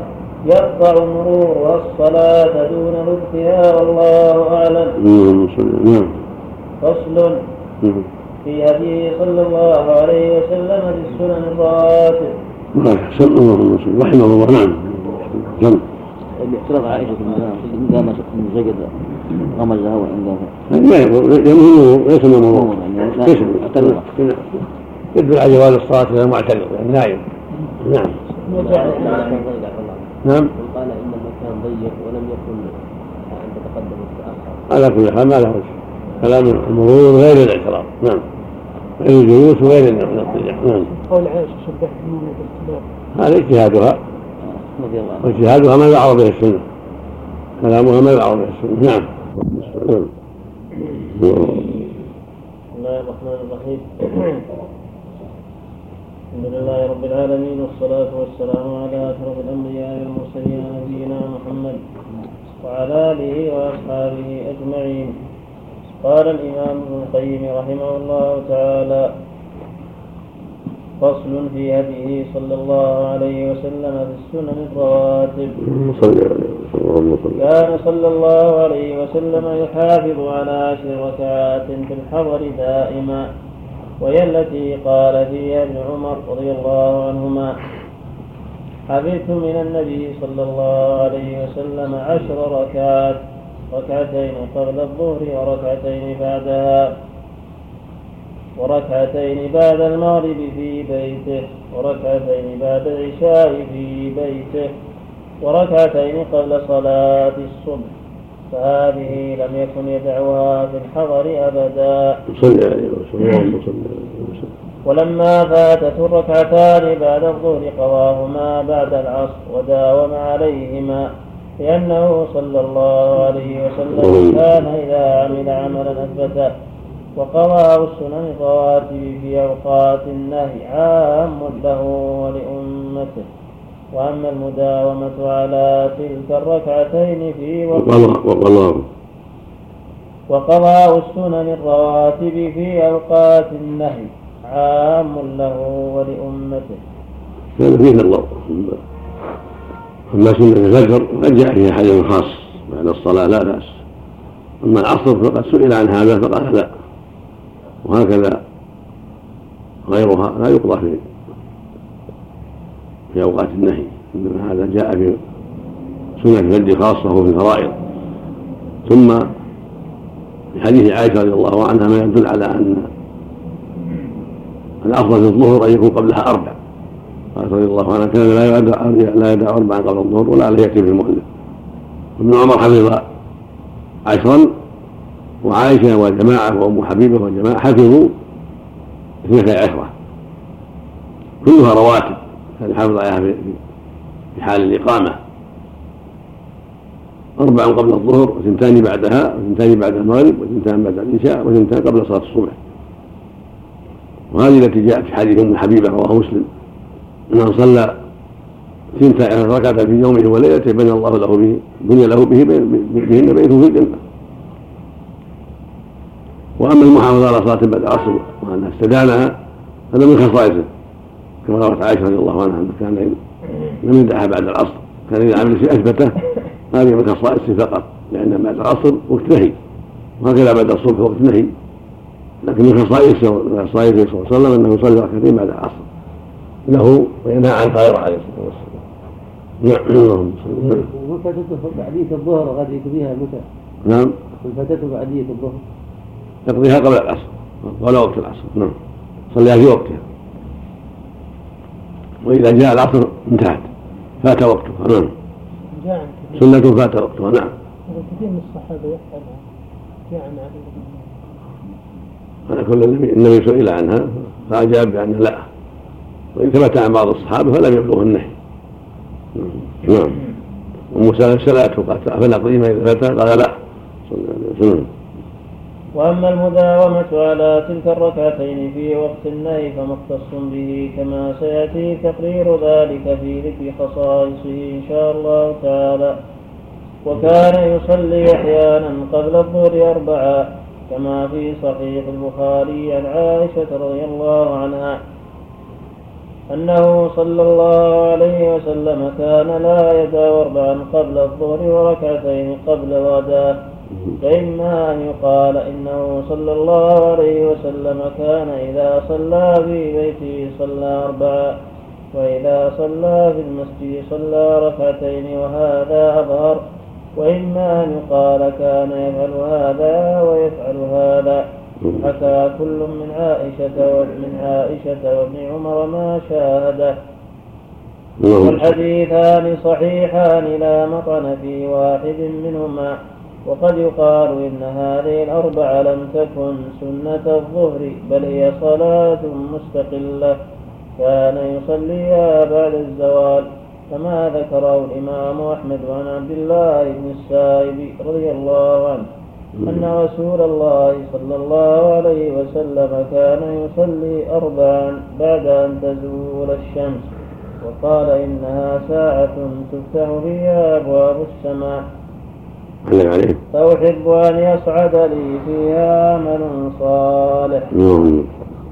يقطع مرورها الصلاة دون لبسها والله أعلم. نعم. فصل. في هديه صلى الله عليه وسلم في السنن الرواتب أحسن اللهم صل رحمه الله نعم. جمع الاعتراض عائشة إن قام زجد غمزها قام ما يمهمه ليس من الموضوع يعني ليس يدل على جواز الصلاة إلى المعتذر يعني نايم نعم. نعم. قال ان المكان ضيق ولم يكن ان تتقدم وتتاخر على كل حال ما له وجه. كلام المرور غير الاعتراض. نعم. غير الجلوس وغير الاضطجاع نعم. قول عائشة شبهت النوم بالاختلاف هذا اجتهادها. رضي الله عنه واجتهادها ما يعرض به السنة. كلامها ما يعرض به السنة. نعم. نعم بسم الله الرحمن الرحيم. الحمد لله رب العالمين والصلاة والسلام على أشرف الأنبياء والمرسلين نبينا محمد وعلى آله وأصحابه أجمعين. قال الإمام ابن القيم رحمه الله تعالى فصل في هديه صلى الله عليه وسلم في السنن الرواتب. كان صلى الله عليه وسلم يحافظ على عشر ركعات في الحضر دائما وهي التي قال فيها ابن عمر رضي الله عنهما حفظت من النبي صلى الله عليه وسلم عشر ركعات ركعتين قبل الظهر وركعتين بعدها وركعتين بعد المغرب في بيته وركعتين بعد العشاء في بيته وركعتين قبل صلاة الصبح. فهذه لم يكن يدعها في الحضر أبدا. صلى عليه وسلم. ولما فاتته الركعتان بعد الظهر قضاهما بعد العصر وداوم عليهما. لأنه صلى الله عليه وسلم كان إذا عمل عملا أثبته وقضاء السنن الرواتب في أوقات النهي عام له ولأمته. وأما المداومة على تلك الركعتين في وقت وقضاء وقضاء السنن الرواتب في أوقات النهي عام له ولأمته. كان فيه نظر أما سنة الفجر قد جاء فيها حديث خاص بعد الصلاة لا بأس. أما العصر فقد سئل عن هذا فقال لا. وهكذا غيرها لا يقضى في في أوقات النهي. إنما هذا جاء في سنة الفجر خاصة وفي الفرائض. ثم في حديث عائشة رضي الله عنها ما يدل على أن الأفضل في الظهر أن يكون قبلها أربع. رضي الله عنها كان لا يدع لا يدع أربعا قبل الظهر ولا لا يأتي المؤلف ابن عمر حفظ عشرا وعائشة وجماعة وأم حبيبة وجماعة حفظوا اثنتي عشرة. كلها رواتب. كان حافظ عليها في حال الإقامة. أربع قبل الظهر وثنتان بعدها وثنتان بعد المغرب وثنتان بعد العشاء وثنتان قبل صلاة الصبح. وهذه التي جاءت في حديث أم حبيبة رواه مسلم. أنه صلى ثنتا ركعة في يومه وليلته بنى الله له به بني له به بهن بيته في الجنة. وأما المحافظة على صلاة بعد العصر وأنها استدانها هذا من خصائصه. كما روت عائشة رضي الله عنها أنه كان لم يدعها بعد العصر. كان إذا عمل شيء أثبته هذه من خصائصه فقط لأن بعد العصر وقت نهي. وهكذا بعد الصبح وقت نهي. لكن من خصائصه من خصائصه صلى الله عليه وسلم أنه يصلي ركعتين بعد العصر. له وينهى عن غيره عليه الصلاة والسلام. نعم. اللهم صل وفتته بعدية الظهر غادي يقضيها متى؟ نعم. والفتاة بعدية الظهر. يقضيها قبل العصر ولا وقت العصر. نعم. صليها في وقتها. وإذا جاء العصر انتهت. فات وقتها. نعم. سنة فات وقتها. نعم. كثير من الصحابة يفعلها جاء عن على كل النبي النبي سئل عنها فأجاب بأن لا. وإن ثبت عن بعض الصحابة فلم يبلغ النهي. نعم. أم سألته قالت أفنقضيهما إذا فتى قال لا. وأما المداومة على تلك الركعتين في وقت النهي فمختص به كما سيأتي تقرير ذلك في ذكر خصائصه إن شاء الله تعالى. وكان يصلي أحيانا قبل الظهر أربعا كما في صحيح البخاري عن عائشة رضي الله عنها. أنه صلى الله عليه وسلم كان لا أربعا قبل الظهر وركعتين قبل الغداء. فإما أن يقال إنه صلى الله عليه وسلم كان إذا صلى في بيته صلى أربعا وإذا صلى في المسجد صلى ركعتين وهذا أظهر. وإما أن يقال كان يفعل هذا ويفعل هذا. حكى كل من عائشة ومن عائشة وابن عمر ما شاهده والحديثان صحيحان لا مطن في واحد منهما. وقد يقال إن هذه الأربع لم تكن سنة الظهر بل هي صلاة مستقلة. كان يصليها بعد الزوال كما ذكره الإمام أحمد عن عبد الله بن السائب رضي الله عنه. أن رسول الله صلى الله عليه وسلم كان يصلي أربعا بعد أن تزول الشمس وقال إنها ساعة تفتح فيها أبواب السماء. عليه. فأحب أن يصعد لي فيها عمل صالح.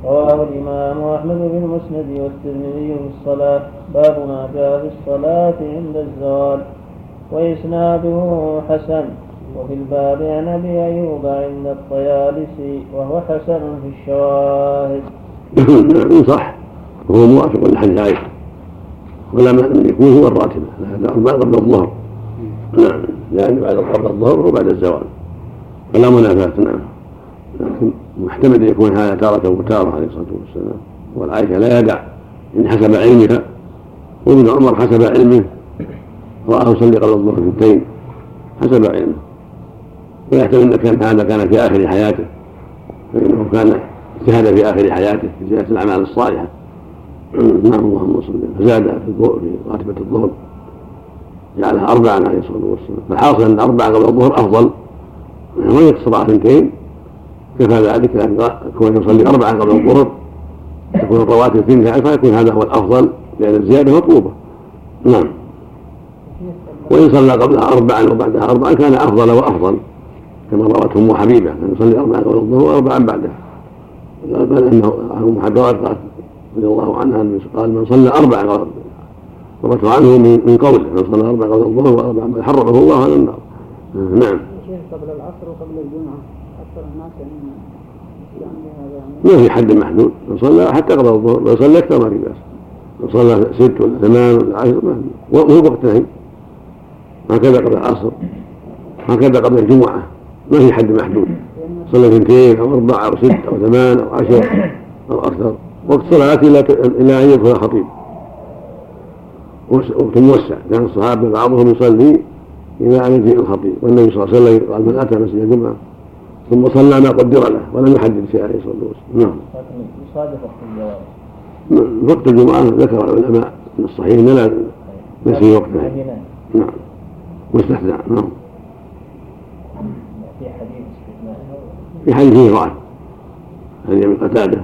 رواه الإمام أحمد بن مسند والترمذي في الصلاة. باب ما جاء في الصلاة عند الزوال وإسناده حسن. وفي الباب عن أبي أيوب عند الطيالسي وهو حسن في الشواهد. نعم صح. وهو موافق لحديث عائشة ولا من يكون هو الراتبة هذا أربعة قبل الظهر. نعم لأن بعد قبل الظهر وبعد الزوال. فلا منافاة نعم. لكن محتمل يكون هذا تارة وتارة عليه الصلاة والسلام. والعائشة لا يدع. إن حسب علمها وابن عمر حسب علمه. رآه يصلي قبل الظهر اثنتين حسب علمه. ويحتمل أن كان هذا كان في آخر حياته. فإنه كان اجتهد في آخر حياته في زيادة الأعمال الصالحة. نعم اللهم صل فزاد في في راتبة الظهر. جعلها أربعا عليه الصلاة والسلام. فالحاصل أن أربعة قبل الظهر أفضل. ومن يقتصر على اثنتين. كفى ذلك لأن يكون يصلي أربعا قبل الظهر تكون الرواتب اثنتين فيكون هذا هو الأفضل لأن الزيادة مطلوبة. نعم. وإن صلى قبلها أربعا وبعدها أربعا كان أفضل وأفضل. كما روته أم حبيبة كان يصلي أربعا قبل الظهر وأربعا بعدها بل أنه أم حبيبة قالت رضي الله عنها قال من صلى أربعا روته عنه من قوله من صلى أربعا قبل الظهر وأربعا حرمه الله على النار. نعم. قبل العصر وقبل الجمعة أكثر الناس يعني يعني هذا يعني ما في حد محدود. لو صلى حتى قبل الظهر لو صلى أكثر ما في بأس. لو صلى ست ولا ثمان ولا عشر ما في. وهو وقتين هكذا قبل العصر هكذا قبل الجمعة. ما في حد محدود. صلى اثنتين أو أربعة أو ست أو ثمان أو عشر أو أكثر. وقت صلاة الا إلا أن يدخل خطيب. وقت موسع. كان الصحابة بعضهم يصلي إلى أن يجيء الخطيب والنبي صلى الله عليه وسلم قال من أتى مسجد الجمعة ثم صلى ما قدر له ولم يحدد شيء عليه الصلاة والسلام. نعم. وقت الجمعة ذكر العلماء من الصحيح أن لا في وقتها. نعم. واستثناء نعم في حديث استثناء في حديث فيه ضعف. هذه من قتادة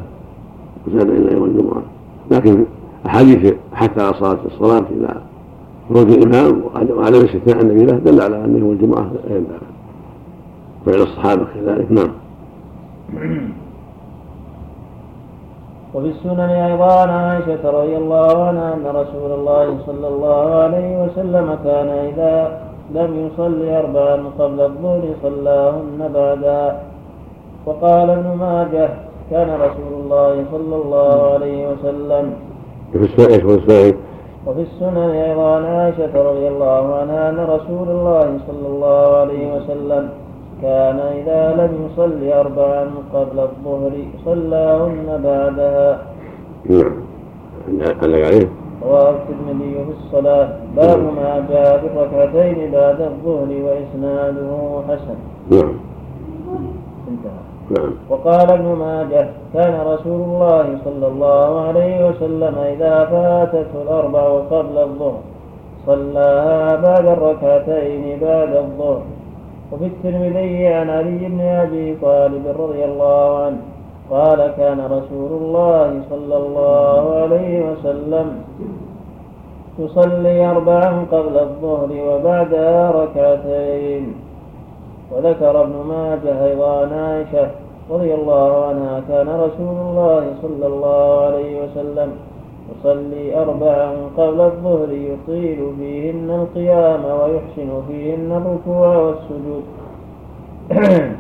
قتادة إلى يوم الجمعة. لكن أحاديث حتى على صلاة الصلاة إلى خروج الإمام وعدم استثناء النبي له دل على أن يوم الجمعة لا ينبغي فعل الصحابة كذلك نعم. وفي السنن أيضا عن عائشة رضي الله عنها أن رسول الله صلى الله عليه وسلم كان إذا لم يصلي أربعا قبل الظهر صلاهن بعدا وقال ابن ماجه كان رسول الله صلى الله عليه وسلم. وفي السنن أيضا عن عائشة رضي الله عنها أن رسول الله صلى الله عليه وسلم كان إذا لم يصلي أربعا قبل الظهر صلاهن بعدها. نعم. علق عليه. رواه الترمذي في الصلاة. باب ما جاء في الركعتين بعد الظهر وإسناده حسن. نعم. انتهى. نعم. وقال ابن ماجه كان رسول الله صلى الله عليه وسلم إذا فاتته الأربع قبل الظهر صلاها بعد الركعتين بعد الظهر. وفي الترمذي عن علي بن أبي طالب رضي الله عنه قال كان رسول الله صلى الله عليه وسلم يصلي أربعا قبل الظهر وبعدها ركعتين. وذكر ابن ماجه أيضا عن عائشة رضي الله عنها كان رسول الله صلى الله عليه وسلم يصلي أربعا قبل الظهر يطيل فيهن القيام ويحسن فيهن الركوع والسجود؟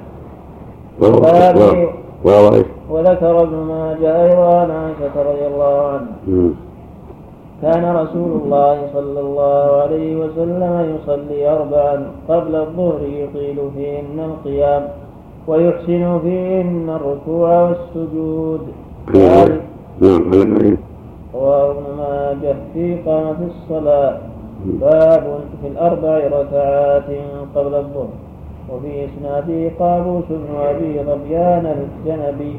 وذكر ابن ماجه أيضا عن عائشة رضي الله عنها. كان رسول الله صلى الله عليه وسلم يصلي أربعا قبل الظهر يطيل فيهن القيام ويحسن فيهن الركوع والسجود. نعم رواه ابن ماجه في قامة الصلاة. باب في الأربع ركعات قبل الظهر. وفي إسناده قابوس بن أبي ظبيان الجنبي.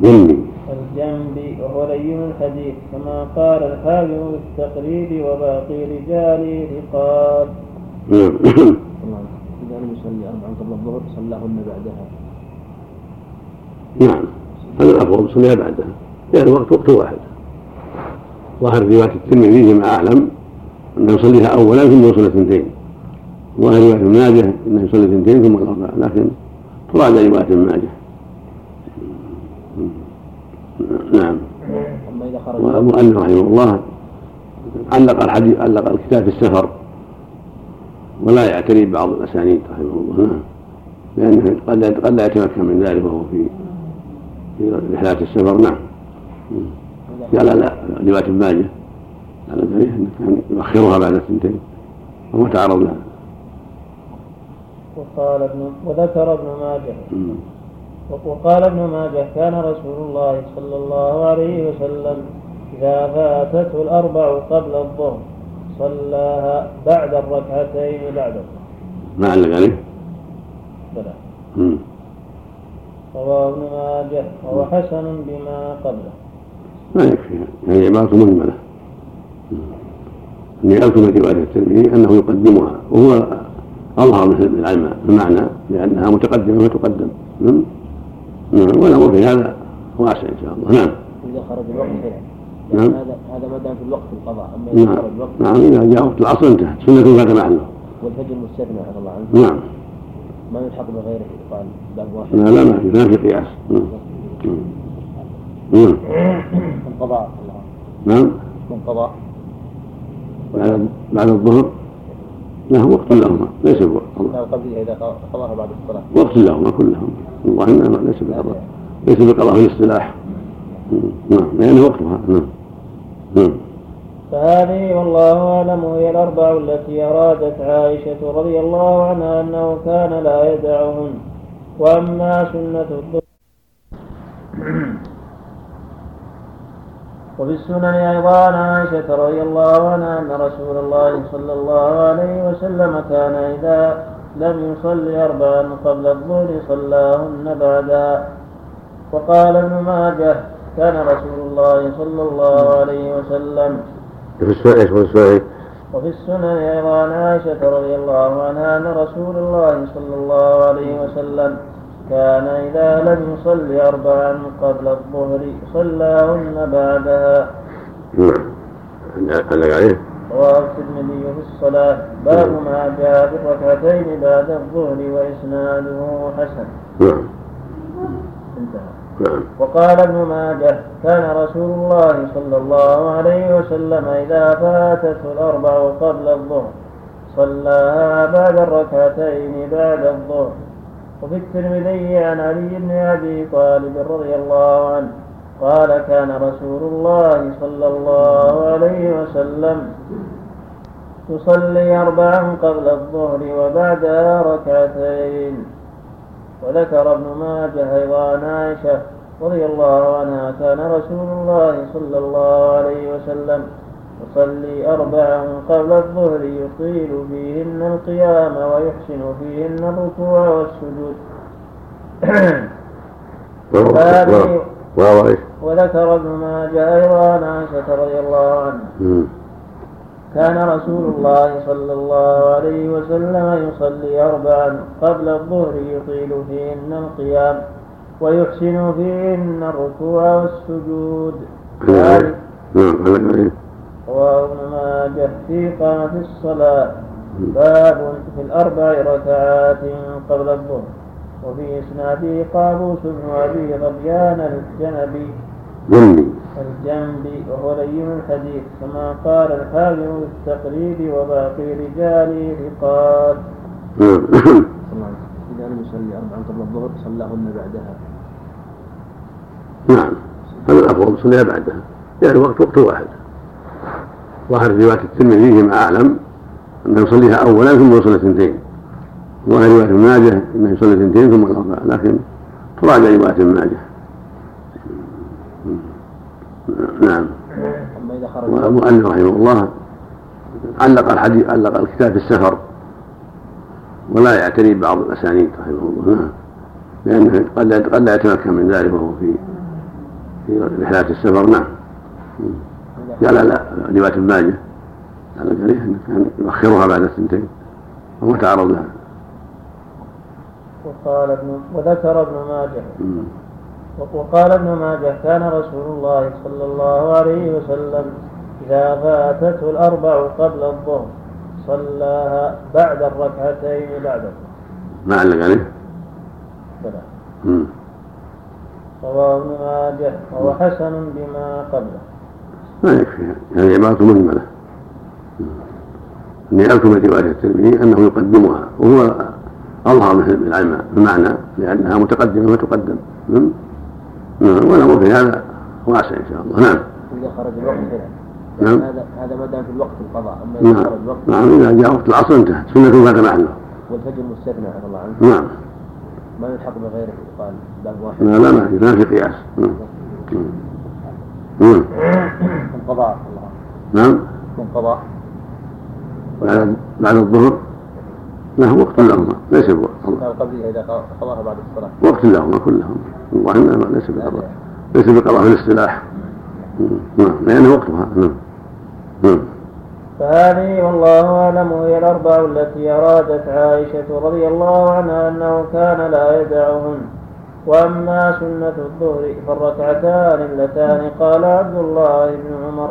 جنبي الجنبي وهو لين الحديث كما قال الحاكم في التقريب وباقي رجاله ثقات نعم. الله إذا لم يصلي أربعا قبل الظهر صلاهن بعدها. نعم. هذا الافضل صليها بعدها لأن الوقت وقت واحد. ظاهر رواية الترمذي فيما أعلم أنه يصليها اولا ثم يصلي اثنتين ظاهر رواية ابن ماجه إنه يصلي اثنتين ثم الاربعه لكن تراجع روايه ابن ماجه. نعم. والمؤلف رحمه الله علق الحديث علق الكتاب في السفر. ولا يعتني ببعض الأسانيد رحمه الله. نعم. لأنه قد قد لا يتمكن من ذلك وهو في في رحلات السفر. نعم. قال لا روايه ابن ماجه على ذلك إنه كان يؤخرها بعد الثنتين. وهو تعرض لها. وقال ابن وذكر ابن ماجه. وقال ابن ماجه كان رسول الله صلى الله عليه وسلم إذا فاتته الأربع قبل الظهر صلاها بعد الركعتين بعد الظهر. ما علق عليه؟ بلى. رواه ابن ماجه وهو حسن بما قبله. ما يكفي. هذه عبارة مجملة أذكر من رواية الترمذي أنه يقدمها. وهو أظهر من العلم المعنى لأنها متقدمة وتقدم. نعم نعم والأمر في هذا واسع إن شاء الله. نعم. إذا خرج الوقت نعم. هذا هذا ما دام في الوقت القضاء أما إذا نعم. خرج الوقت نعم إذا جاء وقت العصر انتهت. سنة فات محله والفجر مستثنى رضي الله عنه. نعم. ما يلحق بغيره يقال باب واحد. لا لا ما في ما في قياس. نعم. نعم. القضاء نعم. من قضاء. بعد بعد الظهر. لهم وقت لهما ليس بوقت. القبلية إذا قضاها بعد الصلاة. وقت لهما كلهم والله إنما ليس بقضاء. ليس بقضاء في الاصطلاح نعم لأنه وقتها. نعم نعم. فهذه والله أعلم هي الأربع التي أرادت عائشة رضي الله عنها أنه كان لا يدعهن. وأما سنة الظهر وفي السنن أيضا عن عائشة رضي الله عنها أن رسول الله صلى الله عليه وسلم كان إذا لم يصلي أربعا قبل الظهر صلاهن بعدها وقال ابن ماجه كان رسول الله صلى الله عليه وسلم. وفي السنن أيضا عن عائشة رضي الله عنها أن رسول الله صلى الله عليه وسلم كان إذا لم يصلي أربعا قبل الظهر صلاهن بعدها. نعم. علق عليه. رواه الترمذي في الصلاة. باب ما جاء في الركعتين بعد الظهر وإسناده حسن. نعم. انتهى. نعم. وقال ابن ماجه كان رسول الله صلى الله عليه وسلم إذا فاتته الأربع قبل الظهر صلاها بعد الركعتين بعد الظهر. وفي الترمذي عن علي بن أبي طالب رضي الله عنه قال كان رسول الله صلى الله عليه وسلم يصلي أربعا قبل الظهر وبعدها ركعتين. وذكر ابن ماجه أيضا عائشة رضي الله عنها كان رسول الله صلى الله عليه وسلم يصلي أربعا قبل الظهر يطيل فيهن القيام ويحسن فيهن الركوع والسجود؟ وذكر ابن ماجه أيضا عن عائشة رضي الله عنها مم. كان رسول الله صلى الله عليه وسلم يصلي أربعا قبل الظهر يطيل فيهن القيام ويحسن فيهن الركوع والسجود نعم نعم رواه ابن ماجه في قامة الصلاة باب في الأربع ركعات قبل الظهر. وفي إسناده قابوس بن أبي ربيان الجنبي. جنبي. الجنبي وهو لين الحديث. كما قال الحاكم في التقريب وباقي رجاله ثقات نعم إذا لم يصلي أربعا قبل الظهر صلاهن بعدها. نعم. هذا الافضل صليها بعدها. يعني وقت وقت واحد. ظاهر رواية الترمذي فيما أعلم أنه يصليها اولا ثم يصلي اثنتين. ظاهر رواية ابن ماجه أنه يصلي اثنتين ثم الاربعه لكن تراجع رواية ابن ماجه. نعم. والمؤلف رحمه الله علق الحديث علق الكتاب في السفر. ولا يعتني بعض الأسانيد رحمه الله. نعم. لا قد لا يتمكن من ذلك وهو في في رحلات السفر. نعم. قال لا رواية ابن ماجه علق عليه انه كان يؤخرها بعد الثنتين وهو تعرض لها وقال ابن وذكر ابن ماجه. مم. وقال ابن ماجه كان رسول الله صلى الله عليه وسلم إذا فاتته الأربع قبل الظهر صلاها بعد الركعتين بعد ما علق عليه. رواه ابن ماجه. وهو حسن بما قبله. ما يكفي هذه عبارة مجملة. أذكر من رواية الترمذي أنه يقدمها وهو أظهر من العلم المعنى لأنها متقدمة فتقدم نعم؟ نعم والأمر في هذا واسع إن شاء الله. نعم. إذا خرج الوقت نعم. هذا هذا ما دام في الوقت القضاء. أما إذا نعم. خرج الوقت نعم إذا جاء وقت العصر انتهت سنة فات محله والفجر مستثنى رضي الله عنه. نعم. ما يلحق بغيره يقال باب واحد. لا لا ما في ما في قياس. نعم. نعم القضاء الله نعم. القضاء بعد بعد الظهر. له وقت لهما. ليس بوقت القبلية إذا قضاها بعد الصلاة. وقت لهما كلهم. والله ليس بقضاء. ليس بقضاء في الاصطلاح. نعم. لأنه وقتها. نعم. نعم. فهذه والله أعلم هي الأربع التي أرادت عائشة رضي الله عنها أنه كان لا يدعهن. وأما سنة الظهر فالركعتان اللتان قال عبد الله بن عمر.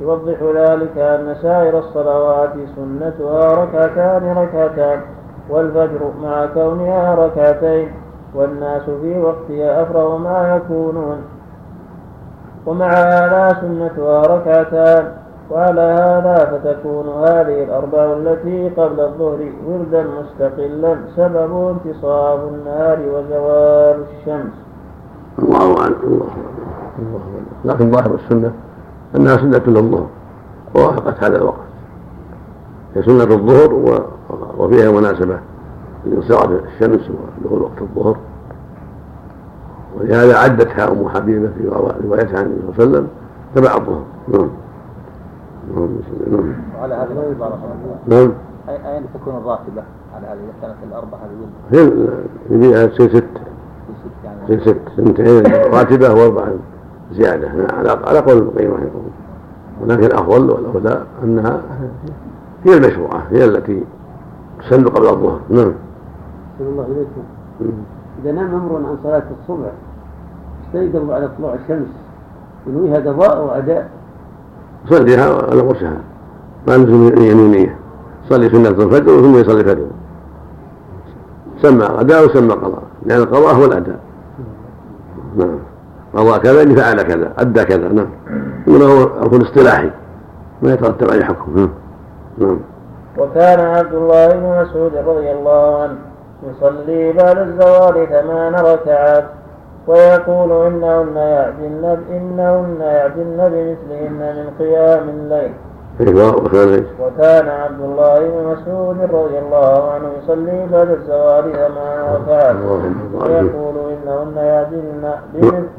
يوضح ذلك أن سائر الصلوات سنتها ركعتان ركعتان والفجر مع كونها ركعتين والناس في وقتها أفرغ ما يكونون. ومع هذا سنتها ركعتان وعلى هذا فتكون هذه الأربع التي قبل الظهر وردا مستقلا سبب انتصاب النهار وزوال الشمس. الله أعلم. الله الله لكن ظاهر السنة أنها سنة للظهر ووافقت هذا الوقت. هي سنة الظهر وفيها مناسبة لانصراف الشمس ودخول وقت الظهر. ولهذا عدتها أم حبيبة في روايتها عن النبي صلى الله عليه وسلم تبع الظهر. نعم. نعم. وعلى هذا العبارة نعم. أين تكون الراتبة على هذه كانت الأربعة هي اللي ست. ست يعني ست سنتين. راتبة وأربعة زيادة. على على قول القيم رحمه الله ولكن الأفضل والأولى أنها هي المشروعة. هي التي تسن قبل الظهر. نعم. الله إليكم إذا نام أمر عن صلاة الصبح استيقظ على طلوع الشمس ينويها قضاء وأداء يصليها على غرسها ما لزم يمينية. يصلي سنة الفجر ثم يصلي الفجر. سمى غداء وسمى قضاء. لأن القضاء هو الأداء. نعم. قضاء كذا فعل كذا أدى كذا. نعم. هو أكون اصطلاحي. ما يترتب عليه حكم. نعم. نعم. وكان عبد الله بن مسعود رضي الله عنه يصلي بعد الزوال ثمان ركعات. ويقول إنهن يعدلن إنهن يعدلن بمثلهن من قيام الليل. وكان عبد الله بن مسعود رضي الله عنه يصلي بعد الزوال ثمان ركعات ويقول إنهن يعدلن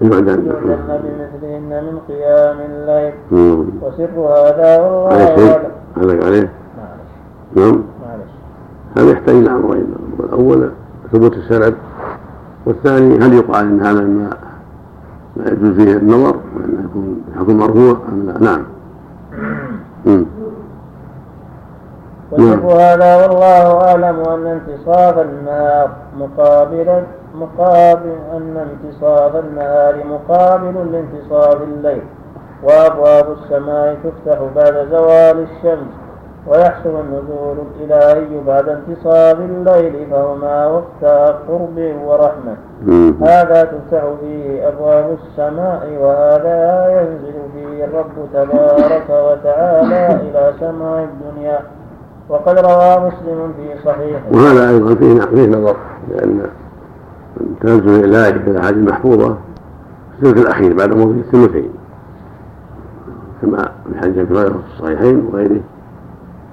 بمثلهن من قيام الليل. وسر هذا والله أعلم عليه نعم. هذا يحتاج إلى أمرين. الأول ثبوت السند والثاني هل يقال إن هذا ما لا يجوز فيه النظر وانه يكون حكم مرفوع أم لا؟ نعم. وشوف هذا والله أعلم أن انتصاف النهار مقابل مقابل أن انتصاف النهار مقابل لانتصاف الليل. وأبواب السماء تفتح بعد زوال الشمس. ويحصل النزول الإلهي بعد انتصاب الليل فهما وقتا قرب ورحمة. هذا تفتح فيه أبواب السماء وهذا ينزل فيه الرب تبارك وتعالى إلى سماء الدنيا. وقد روى مسلم في صحيحه. وهذا أيضا فيه فيه نظر لأن تنزل الإلهي في الأحاديث المحفوظة في الثلث الأخير بعد موت الثلثين كما في حديث ابي هريره في الصحيحين وغيره.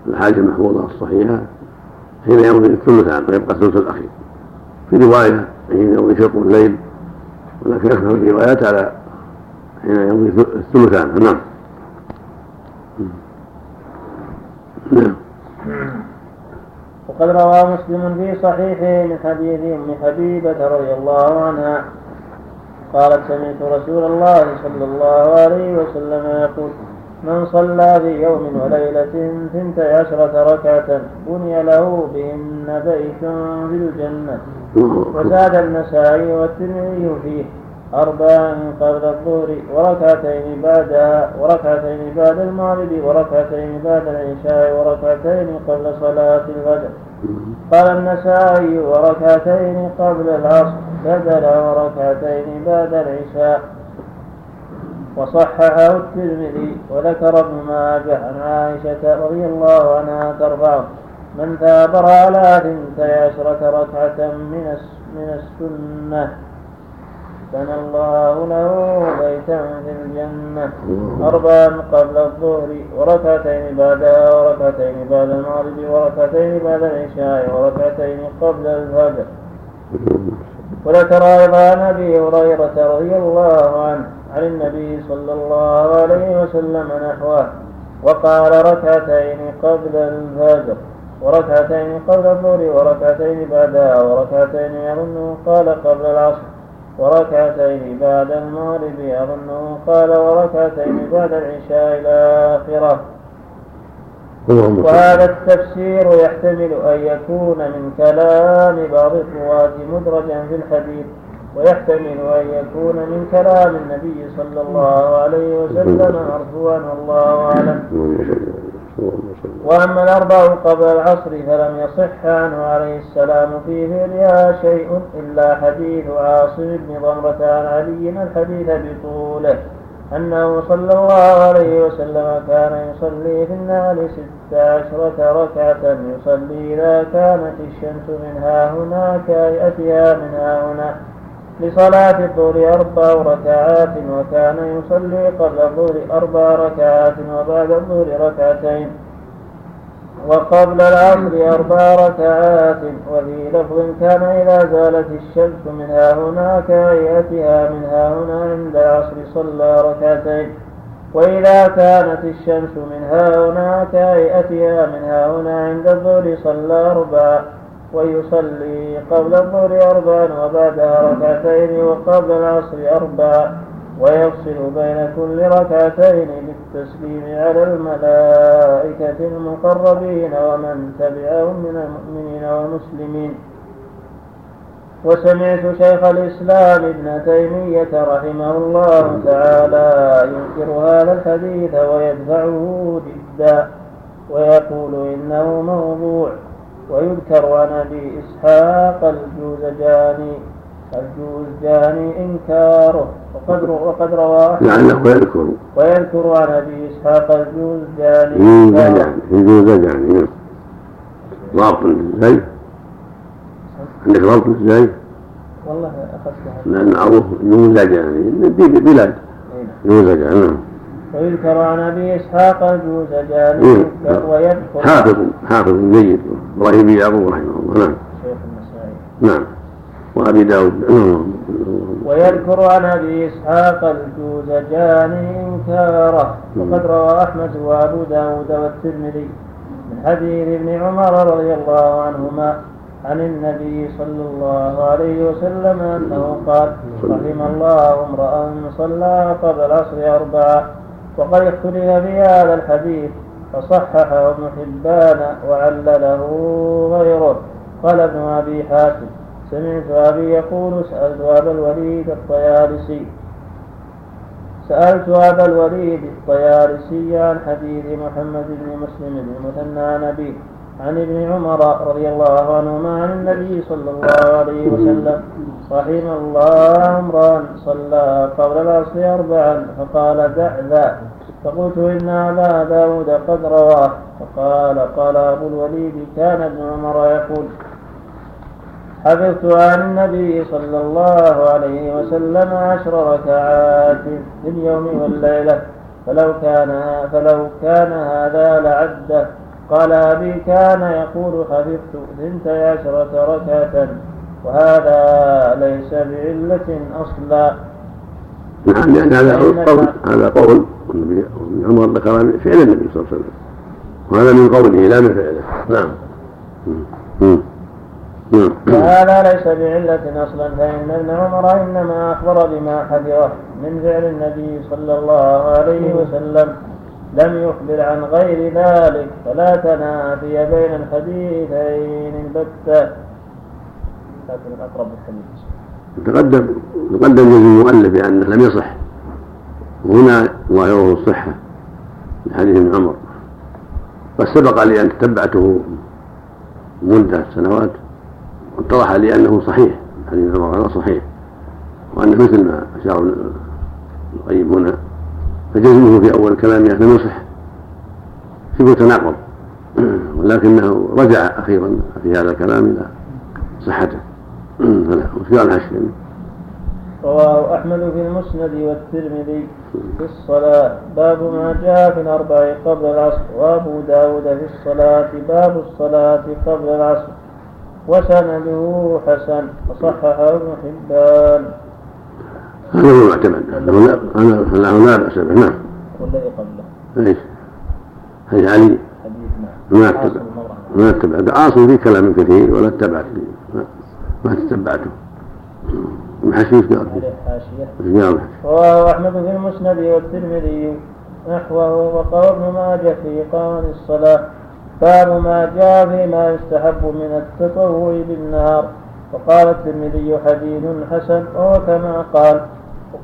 الحاجة المحفوظة الصحيحة حين يمضي الثلثان ويبقى الثلث الأخير. في رواية حين يمضي شطر الليل ولكن أكثر الروايات على حين يمضي الثلثان نعم نعم. وقد روى مسلم في صحيحه من حديث أم حبيبة رضي الله عنها قالت سمعت رسول الله صلى الله عليه وسلم يقول من صلى في يوم وليلة ثنتي عشرة ركعة بني له بهن بيت في الجنة. وزاد النسائي والترمذي فيه أربعا قبل الظهر وركعتين بعدها وركعتين بعد المغرب وركعتين بعد العشاء وركعتين قبل صلاة الفجر. قال النسائي وركعتين قبل العصر بدل وركعتين بعد العشاء. وصححه الترمذي وذكر ابن ماجه عن عائشة رضي الله عنها ترفعه من ثابر على ثنتي عشرة ركعة من من السنة. بنى الله له بيتا في الجنة. أربعا قبل الظهر وركعتين بعدها وركعتين بعد المغرب وركعتين بعد العشاء وركعتين قبل الفجر. وذكر أيضا عن أبي هريرة رضي الله عنه عن النبي صلى الله عليه وسلم نحوه وقال ركعتين قبل الفجر وركعتين قبل الظهر وركعتين بعدها وركعتين يظنه قال قبل العصر وركعتين بعد المغرب يظنه قال وركعتين بعد العشاء إلى آخره. وهذا التفسير يحتمل أن يكون من كلام بعض الرواة مدرجا في الحديث. ويحتمل أن يكون من كلام النبي صلى الله عليه وسلم مرفوعا والله أعلم وأما الأربع قبل العصر فلم يصح عنه عليه السلام في فعلها شيء إلا حديث عاصم بن ضمرة عن علي الحديث بطوله أنه صلى الله عليه وسلم كان يصلي في النهار ست عشرة ركعة يصلي إذا كانت الشمس من هنا كهيئتها من هنا. لصلاة الظهر أربع ركعات وكان يصلي قبل الظهر أربع ركعات وبعد الظهر ركعتين. وقبل العصر أربع ركعات. وفي لفظ كان إذا زالت الشمس من ها هنا كهيئتها من ها هنا عند العصر صلى ركعتين. وإذا كانت الشمس من ها هنا كهيئتها من ها هنا عند الظهر صلى أربعا ويصلي قبل الظهر أربعا وبعدها ركعتين وقبل العصر أربعا ويفصل بين كل ركعتين بالتسليم على الملائكة المقربين ومن تبعهم من المؤمنين والمسلمين. وسمعت شيخ الإسلام ابن تيمية رحمه الله تعالى ينكر هذا الحديث ويدفعه جدا ويقول إنه موضوع ويذكر عن أبي إسحاق الجوزجاني الجوزجاني إنكاره وقد وقد رواه لعله يذكر. ويذكر عن أبي إسحاق الجوزجاني. الجوزجاني الجوزجاني نعم. ضابط زي عندك ضابط زي والله أخذتها لأن معروف جوزجاني بلاد. جوزجاني نعم. ويذكر عن أبي إسحاق الجوزجاني إيه. ويذكر. حافظ حافظ جيد. إبراهيم بن يعقوب رحمه الله. نعم. شيخ النسائي. نعم. وأبي داود. نعم. ويذكر عن أبي إسحاق الجوزجاني انكاره وقد روى أحمد وأبو داود والترمذي من حديث ابن عمر رضي الله عنهما عن النبي صلى الله عليه وسلم أنه قال رحم الله امرأ صلى قبل العصر أربعة. وقد اختلف في هذا الحديث فصححه ابن حبان وعلله غيره. قال ابن أبي حاتم سمعت أبي يقول سألت أبا الوليد الطيالسي. سألت أبا الوليد الطيارسي عن حديث محمد بن مسلم بن المثنى نبي. عن ابن عمر رضي الله عنهما عن النبي صلى الله عليه وسلم. رحم الله امرا صلى قبل العصر أربعا. فقال دع ذا فقلت إن أبا داود قد رواه فقال قال أبو الوليد كان ابن عمر يقول حفظت عن النبي صلى الله عليه وسلم عشر ركعات في اليوم والليلة. فلو كان فلو كان هذا لعدة قال أبي كان يقول حفظت اثنتي عشرة ركعة وهذا ليس بعلة أصلا. نعم لأن هذا قول هذا قول النبي ابن عمر ذكر فعل النبي صلى الله عليه وسلم. وهذا من قوله لا من فعله. نعم. نعم. وهذا ليس بعلة أصلا فإن ابن عمر إنما أخبر بما حفظه من فعل النبي صلى الله عليه وسلم. لم يخبر عن غير ذلك فلا تنافي بين الحديثين البتة. لكن الأقرب تقدم تقدم جزء المؤلف بأنه لم يصح. وهنا ظاهره الصحة من حديث ابن عمر. قد سبق لي أن تتبعته مدة سنوات واتضح لي أنه صحيح. حديث عمر هذا صحيح. وأنه مثل ما أشار ابن القيم هنا فجزمه في أول كلامه لم يصح في تناقض ولكنه رجع أخيرا في هذا الكلام إلى صحته. فلا وفي الحشر رواه أحمد في المسند والترمذي في الصلاة. باب ما جاء في الأربع قبل العصر. وأبو داود في الصلاة. باب الصلاة قبل العصر. وسنده حسن. وصححه ابن حبان. هذا هو المعتمد انه لا باس به نعم. إيش؟ حديث علي؟ حديث نعم ما اتبع ما أتبع. عاصم في كلام كثير ولا اتبعت فيه. ما تتبعته. المحشي إيش قال؟ قال؟ رواه احمد في المسند والترمذي نحوه وقال ابن ماجه في اقامه الصلاة. باب ما جاء فيما يستحب من التطوع بالنهار. وقال الترمذي حديث حسن وهو كما قال.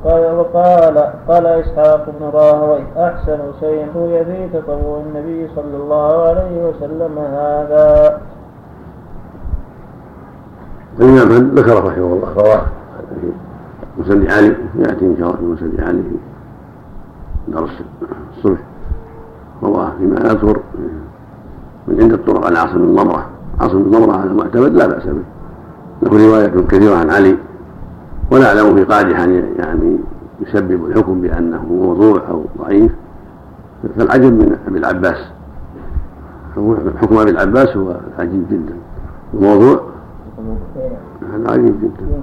وقال وقال قال إسحاق بن راهوي أحسن شيء روي في تطوع النبي صلى الله عليه وسلم هذا. الإمام ذكر رحمه الله رواه مسند علي يأتي إن شاء الله في مسند علي درس الصبح. رواه فيما يذكر من عند الطرق عن عاصم ضمره عاصم ضمره هذا معتمد لا بأس به. له رواية كثيرة عن علي. ولا اعلم في قادح يعني يسبب الحكم بأنه موضوع أو ضعيف. فالعجب من أبي العباس. حكم أبي العباس هو عجيب جدا. الموضوع هذا عجيب جدا.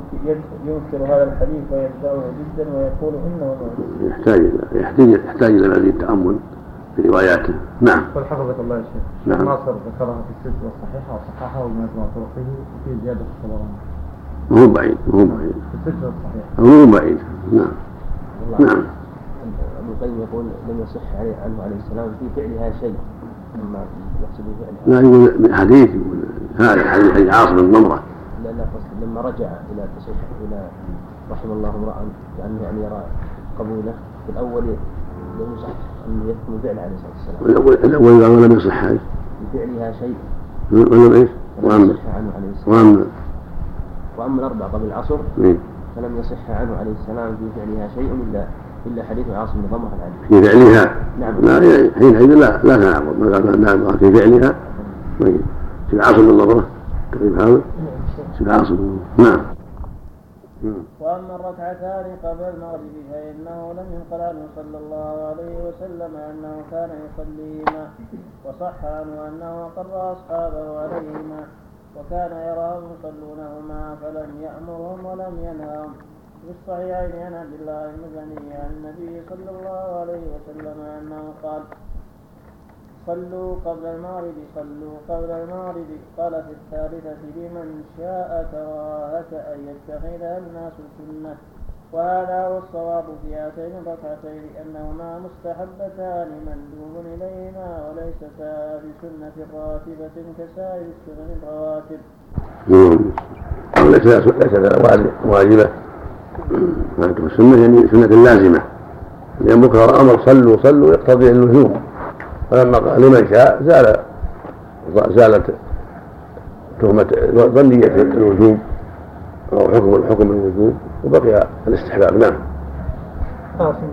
ينكر هذا الحديث ويتبعه جدا ويقول إنه موضوع. يحتاج إلى يحتاج يحتاج إلى مزيد تامل في رواياته. نعم. والحفظك الله يا شيخ. نعم. ناصر ذكرها في السلسله الصحيحة وصححها ومجموع طرقه وفي زيادة الطبراني ما هو بعيد ما هو بعيد. ما هو بعيد. نعم. نعم. ابن القيم يقول لم يصح عليه عنه عليه السلام في فعلها شيء أما يقصد بفعلها لا يقول من حديث يقول هذا حديث عاصم بن ضمره لأن قصد لما رجع إلى تصحيح إلى رحم الله امرأ كأنه يعني يرى قبوله في الأول لم يصح أن يحكم فعل عليه الصلاة والسلام. الأول الأول ولم يصح هذا بفعلها شيء. ولم إيش؟ وأما. عليه وأما. وأما الأربع قبل العصر إيه؟ فلم يصح عنه عليه السلام في فعلها شيء إلا إلا حديث عاصم بن ضمرة العدل في فعلها؟ نعم. لا حينئذ لا لا تناقض ما قال في فعلها؟ طيب. في عاصم بن ضمرة؟ تقريب هذا؟ في عاصم نعم. نعم. وأما الركعتان قبل المغرب فإنه لم ينقل عنه صلى الله عليه وسلم أنه كان يصليهما وصح عنه أنه أقر أصحابه عليهما. وكان يراهم يصلونهما فلم يأمرهم ولم ينهاهم في الصحيحين عن عبد الله المزني عن النبي صلى الله عليه وسلم أنه قال صلوا قبل المغرب صلوا قبل المغرب. قال في الثالثة لمن شاء كراهة أن يتخذها الناس سنة. وهذا هو الصواب في هاتين الركعتين أنهما مستحبتان مندوب إليهما وليستا بسنة راتبة كسائر السنن الرواتب. نعم. ليس ليس واجب- واجبة. هذه السنة يعني سنة لازمة. لأن بكرة أمر صلوا صلوا يقتضي اللزوم فلما قال لمن شاء زال زالت تهمة ظنية الوجوب أو حكم الحكم الوجوب. وبقي الاستحباب. نعم. عاصم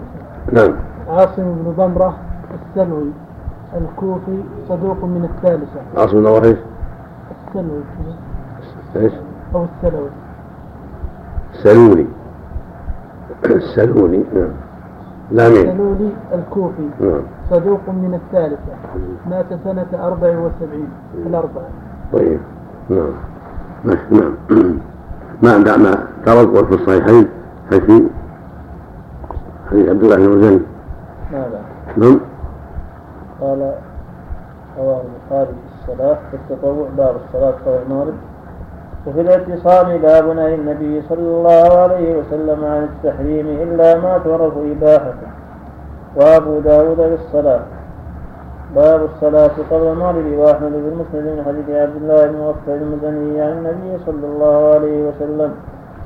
نعم. عاصم بن ضمرة السلوي الكوفي صدوق من الثالثة. عاصم بن وحيش السلوي. كذا إيش؟ أو السلوي. سلولي السلولي نعم. لامين السلولي الكوفي نعم. صدوق من الثالثة. مات سنة أربع وسبعين الأربعة. طيب. نعم. نعم. ما ما ترك في الصحيحين حيث حديث عبد الله بن مزني ماذا؟ نعم. قال رواه البخاري في الصلاة في التطوع باب الصلاة قبل المغرب وفي الاعتصام باب نهي النبي صلى الله عليه وسلم عن التحريم إلا ما تعرف إباحته. وأبو داود بالصلاة باب الصلاة قبل المغرب وأحمد بن مسند من حديث عبد الله بن مغفر المزني عن النبي صلى الله عليه وسلم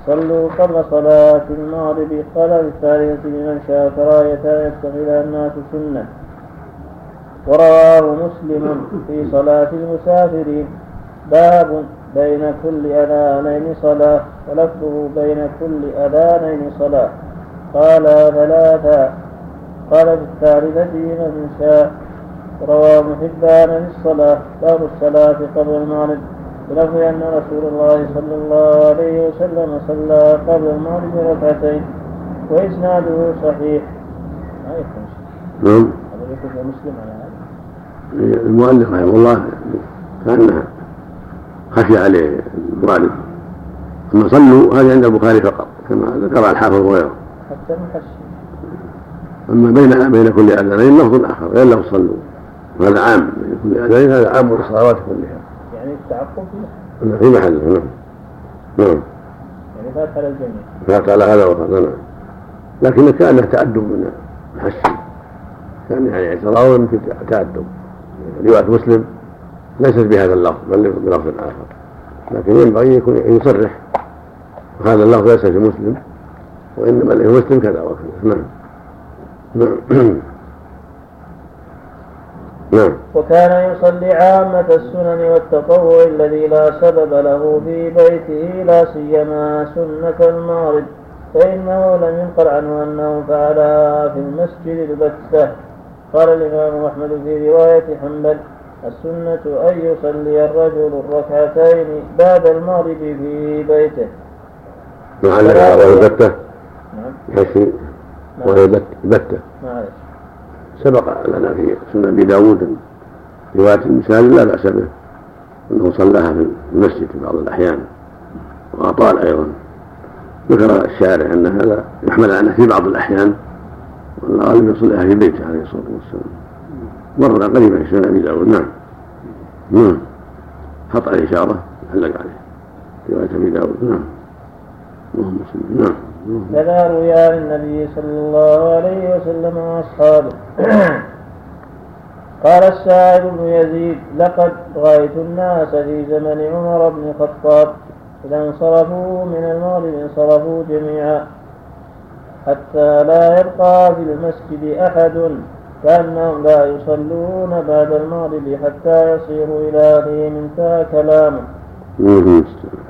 صلوا قبل صلاة المغرب قال بالثالثة لمن شاء كراهة أن يتخذها الناس سنة. ورواه مسلم في صلاة المسافرين. باب بين كل أذانين صلاة ولفظه بين كل أذانين صلاة. قال ثلاثا قال الثالثة من شاء. رواه محبان في الصلاة باب الصلاة قبل المغرب بلفظ أن رسول الله صلى الله عليه وسلم صلى قبل المغرب ركعتين وإسناده صحيح. ما يكون. نعم. هذا يكون في مسلم. على هذا المؤلف رحمه الله كان خشي عليه الوالد أما صلوا هذه عند البخاري فقط كما ذكر الحافظ وغيره. حتى أما بين بين كل أذانين لفظ آخر غير لفظ صلوا. وهذا عام. كل أذانين هذا عام للصلوات كلها. يعني التعقب في محله نعم. نعم. يعني فات على الجميع. فات على هذا وهذا نعم. لكن كان تأدب من الحشي كان يعني اعتراض في تأدب رواية مسلم ليست بهذا اللفظ بل بلفظ آخر. لكن ينبغي يكون يصرح. وهذا اللفظ ليس في مسلم وإنما في مسلم كذا وكذا. نعم. نعم. نعم. وكان يصلي عامة السنن والتطوع الذي لا سبب له في بيته لا سيما سنة المغرب. فإنه لم ينقل عنه أنه فعلها في المسجد البتة. قال الإمام أحمد في رواية حنبل السنة أن يصلي الرجل الركعتين بعد المغرب في بيته. مع البتة. نعم. يكفي وهي بت- بتة معلش. سبق لنا في سنة أبي داود. رواية المثال لا بأس به أنه صلاها في المسجد في بعض الأحيان وأطال أيضا. ذكر الشارع أن هذا يحمل على أنه في بعض الأحيان والغالب يصليها في بيته عليه الصلاة والسلام. مر قريبا في سنة أبي داود نعم. نعم. خطأ الإشارة علق عليه. رواية أبي داود نعم. اللهم صل نعم. كذا روي عن النبي صلى الله عليه وسلم وأصحابه. قال الشاعر بن يزيد لقد رأيت الناس في زمن عمر بن الخطاب إذا انصرفوا من المغرب انصرفوا جميعا حتى لا يبقى في المسجد أحد كأنهم لا يصلون بعد المغرب حتى يصيروا إلى اهلهم انتهى كلامه.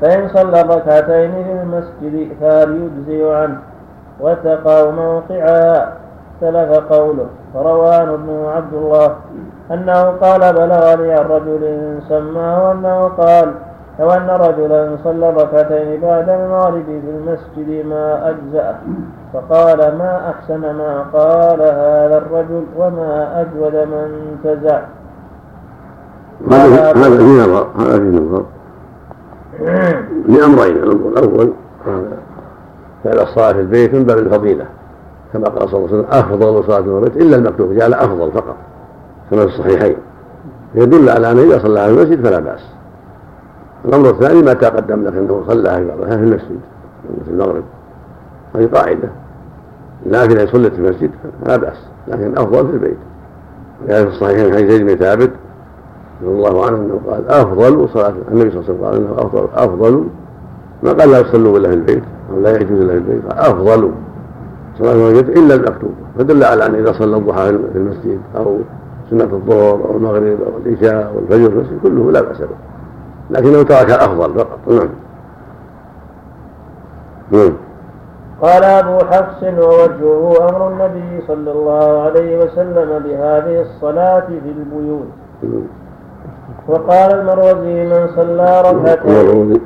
فإن صلى الركعتين في المسجد فليجزي عنه؟ واتقوا موقعها اختلف قوله. فروان بن عبد الله. أنه قال بلغني عن رجل سماه أنه قال لو أن رجلا صلى ركعتين بعد المغرب في المسجد ما أجزأه. فقال ما أحسن ما قال هذا الرجل وما أجود من انتزع هذا هذا في نظر. هذا في نظر. لأمرين الأمر الأول فعل الصلاة في البيت من باب الفضيلة. كما قال صلى الله عليه وسلم أفضل صلاة في البيت إلا المكتوب جعل أفضل فقط. كما في الصحيحين. يدل على أنه إذا صلى في المسجد فلا بأس. الأمر الثاني ما تقدم لك أنه صلى في بعضها في المسجد في المغرب. هذه قاعدة. لكن إن صلت في المسجد فلا بأس لكن أفضل في البيت. يعني في الصحيحين حديث زيد بن ثابت رضي الله عنه أنه قال أفضل صلاة النبي صلى الله عليه وسلم قال إنه افضل أفضل ما قال لا يصلوا إلا في البيت أو لا يجوز إلا في البيت قال أفضل صلاة البيت إلا المكتوبة فدل على أن إذا صلى الضحى في المسجد أو سنة الظهر أو المغرب أو العشاء أو الفجر في المسجد كله لا بأس به. لكنه ترك الافضل فقط. نعم. نعم. قال أبو حفص ووجهه أمر النبي صلى الله عليه وسلم بهذه الصلاة في البيوت. وقال المروزي من صلى ركعتين. المروزي.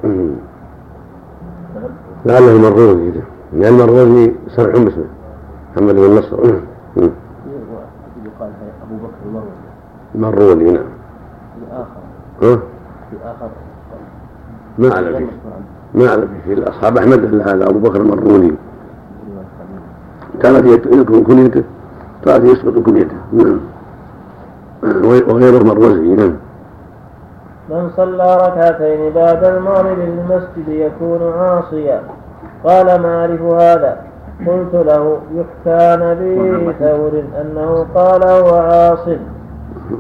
لعله المروزي لأن المروزي سمع مسلم. محمد بن نصر. يقال أبو بكر المروزي. المروزي نعم. في آخر. ها؟ في آخر. ما أعلم فيه ما أعلم فيه في الأصحاب أحمد إلا هذا أبو بكر المروني كانت يذكر كنيته كانت يسقط كنيته. نعم. وغيره مروزي نعم. من صلى ركعتين بعد المغرب في المسجد يكون عاصيا. قال ما أعرف هذا. قلت له يحكى عن ابي ثور أنه قال هو عاص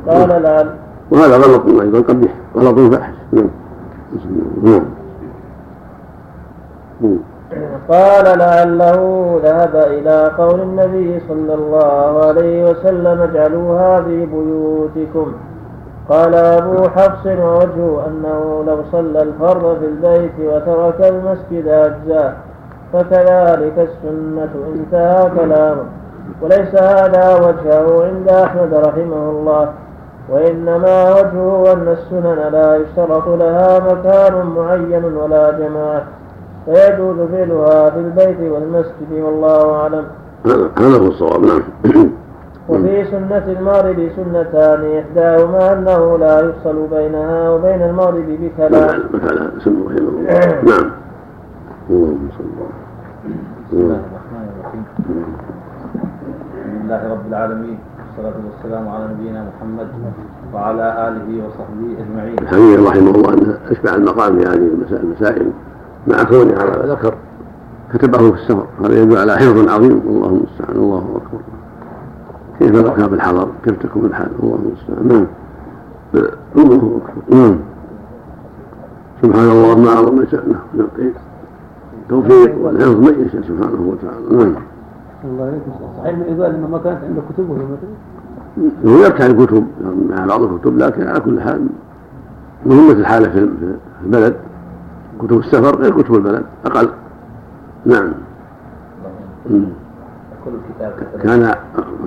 قال لعل وهذا غلط أيضا قبيح غلط فاحش نعم. قال لعله ذهب إلى قول النبي صلى الله عليه وسلم اجعلوها في بيوتكم. قال أبو حفص ووجهه أنه لو صلى الفرض في البيت وترك المسجد أجزاه فكذلك السنة انتهى كلامه. وليس هذا وجهه عند أحمد رحمه الله وإنما وجهه أن السنن لا يشترط لها مكان معين ولا جماعة فيجوز فعلها في البيت والمسجد والله أعلم. هذا هذا هو الصواب نعم. وفي سنة المغرب سنتان إحداهما أنه لا يفصل بينها وبين المغرب بكلام الله نعم. اللهم صل بسم الله الرحمن الرحيم. الحمد لله رب العالمين والصلاة والسلام على نبينا محمد وعلى آله وصحبه أجمعين. الحميد رحمه الله انه أشبع المقام في هذه المسائل مع كونه على ما ذكر كتبه في السفر. هذا يدل على حفظ عظيم. والله المستعان الله أكبر. كيف لو كان في الحضر كيف تكون الحال الله المستعان نعم. الله أكبر. نعم. سبحان الله ما أعظم شأنه. يعطي التوفيق والحفظ من يشاء سبحانه وتعالى. نعم. الله يليك صحيح ما يقال انه ما كانت عنده كتب ولا هو يركع الكتب مع بعض الكتب لكن على كل حال مهمة الحالة في في البلد. كتب السفر غير كتب البلد أقل. نعم. كل كان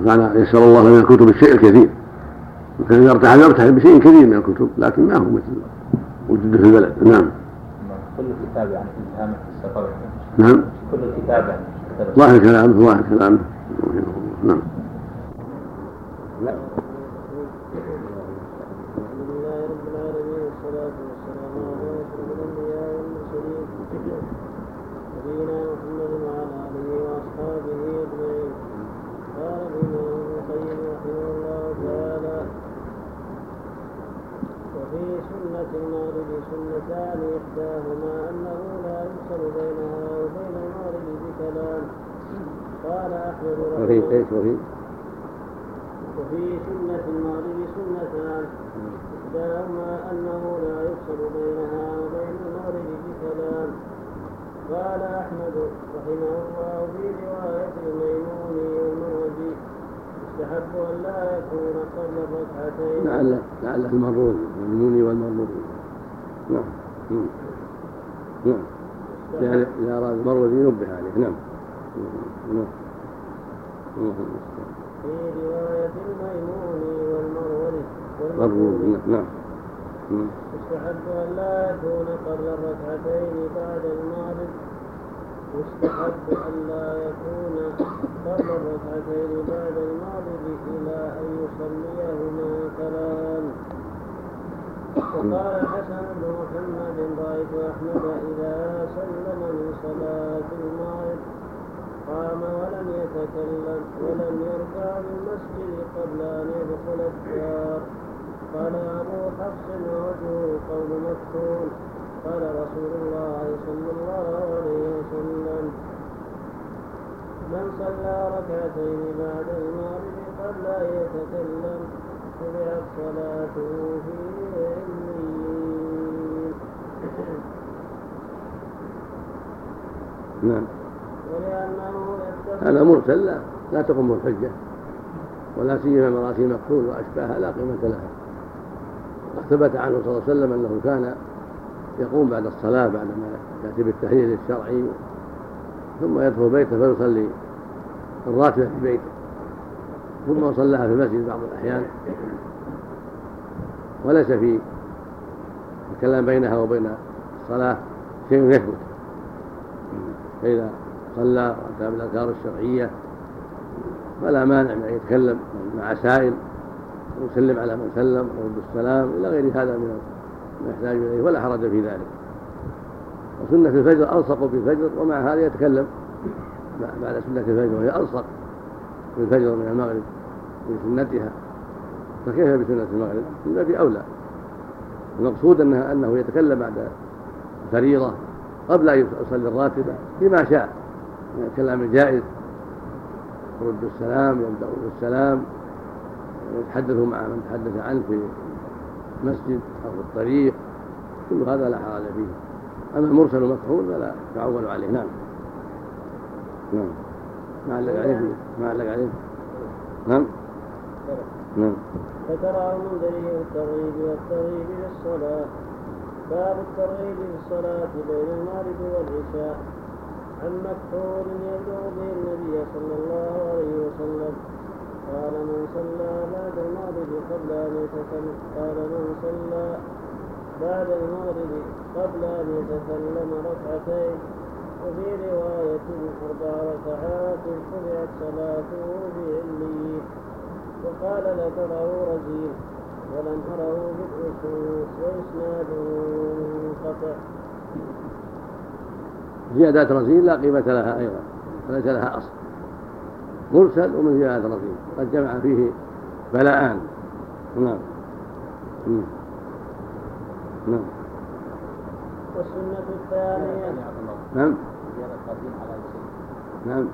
كان يسر الله من الكتب الشيء الكثير. وكان يرتحل يرتحل بشيء كثير من الكتب لكن ما هو مثل وجوده في البلد. نعم. كل الكتاب يعني من السفر. نعم. كل الكتاب يعني ظاهر كلامه ظاهر كلامه نعم. الحمد لله رب العالمين والصلاة والسلام على أشرف الأنبياء والمرسلين نبينا محمد وعلى آله وأصحابه أجمعين قال الإمام ابن القيم رحمه الله تعالى وفي سنة المغرب إحداهما أنه لا يفصل بينها وبين المغرب بكلام. قال أحمد وفي رحمه إيش وفي؟ وفي سنة المغرب سنتان. إحداهما أنه لا يفصل بينها وبين المغرب بكلام. قال أحمد رحمه الله في رواية الميمون والمروزي يستحب أن لا يكون قبل الركعتين. لعل لعل المرون المني والمرون نعم. نعم. يعني إذا أراد المروزي ينبه عليه نعم. نعم. في رواية الميمون والمروزي مرون نعم. نعم. يستحب أن لا يكون قبل الركعتين بعد المغرب. يستحب أن لا يكون قبل الركعتين بعد المغرب إلى أن يصليهما كلام. وقال الحسن بن محمد رأيت أحمد إذا سلم من صلاة المغرب قام ولم يتكلم ولم يركع بالمسجد قبل أن يدخل الدار قال أبو حفص ووجهه قول مفتون قال رسول الله صلى الله عليه وسلم من صلى ركعتين بعد المغرب قبل أن يتكلم تبعت صلاته في عليين نعم. هذا مرسل لا لا تقوم الحجة ولا سيما مراسي مقتول وأشباهها لا قيمة لها. ثبت عنه صلى الله عليه وسلم أنه كان يقوم بعد الصلاة بعدما يأتي بالتهليل الشرعي. ثم يدخل بيته فيصلي الراتبة في بيته. ثم صلاها في المسجد بعض الأحيان. وليس في الكلام بينها وبين الصلاة شيء يثبت فإذا صلى وأتى بالأذكار الشرعية فلا مانع من أن يتكلم مع سائل ويسلم على من سلم ويرد السلام إلى غير هذا من ما يحتاج إليه ولا حرج في ذلك. وسنة الفجر ألصق بالفجر ومع هذا يتكلم بعد سنة الفجر وهي ألصق بالفجر من المغرب بسنتها فكيف بسنة المغرب؟ إلا أولى. المقصود أنها أنه يتكلم بعد الفريضة قبل أن يصلي الراتبة بما شاء من الكلام الجائز يرد السلام يبدأ بالسلام يتحدث مع من تحدث عنه في المسجد أو في الطريق كل هذا لا حرج فيه. أما المرسل المفعول فلا يعول عليه. نعم. نعم. ما علق عليه؟ ما علق عليه؟ نعم. نعم. ذكره المنذري الترغيب والترغيب في الصلاة. باب الترغيب في الصلاة بين المغرب والعشاء. عن مكحول يبلغ به النبي صلى الله عليه وسلم. قال من صلى بعد المغرب قبل أن يتكلم قال من صلى بعد المغرب قبل أن يتكلم ركعتين. وفي رواية أربع ركعات تبعت صلاته بعليين وقال ذكره رزين. ولم أره بالأصول وإسناده منقطع زيادات رزين لا قيمة لها أيضا وليس لها أصل. مرسل ومن زيادة رزين قد جمع فيه بلاءان. نعم. نعم. والسنة الثانية. نعم. نعم.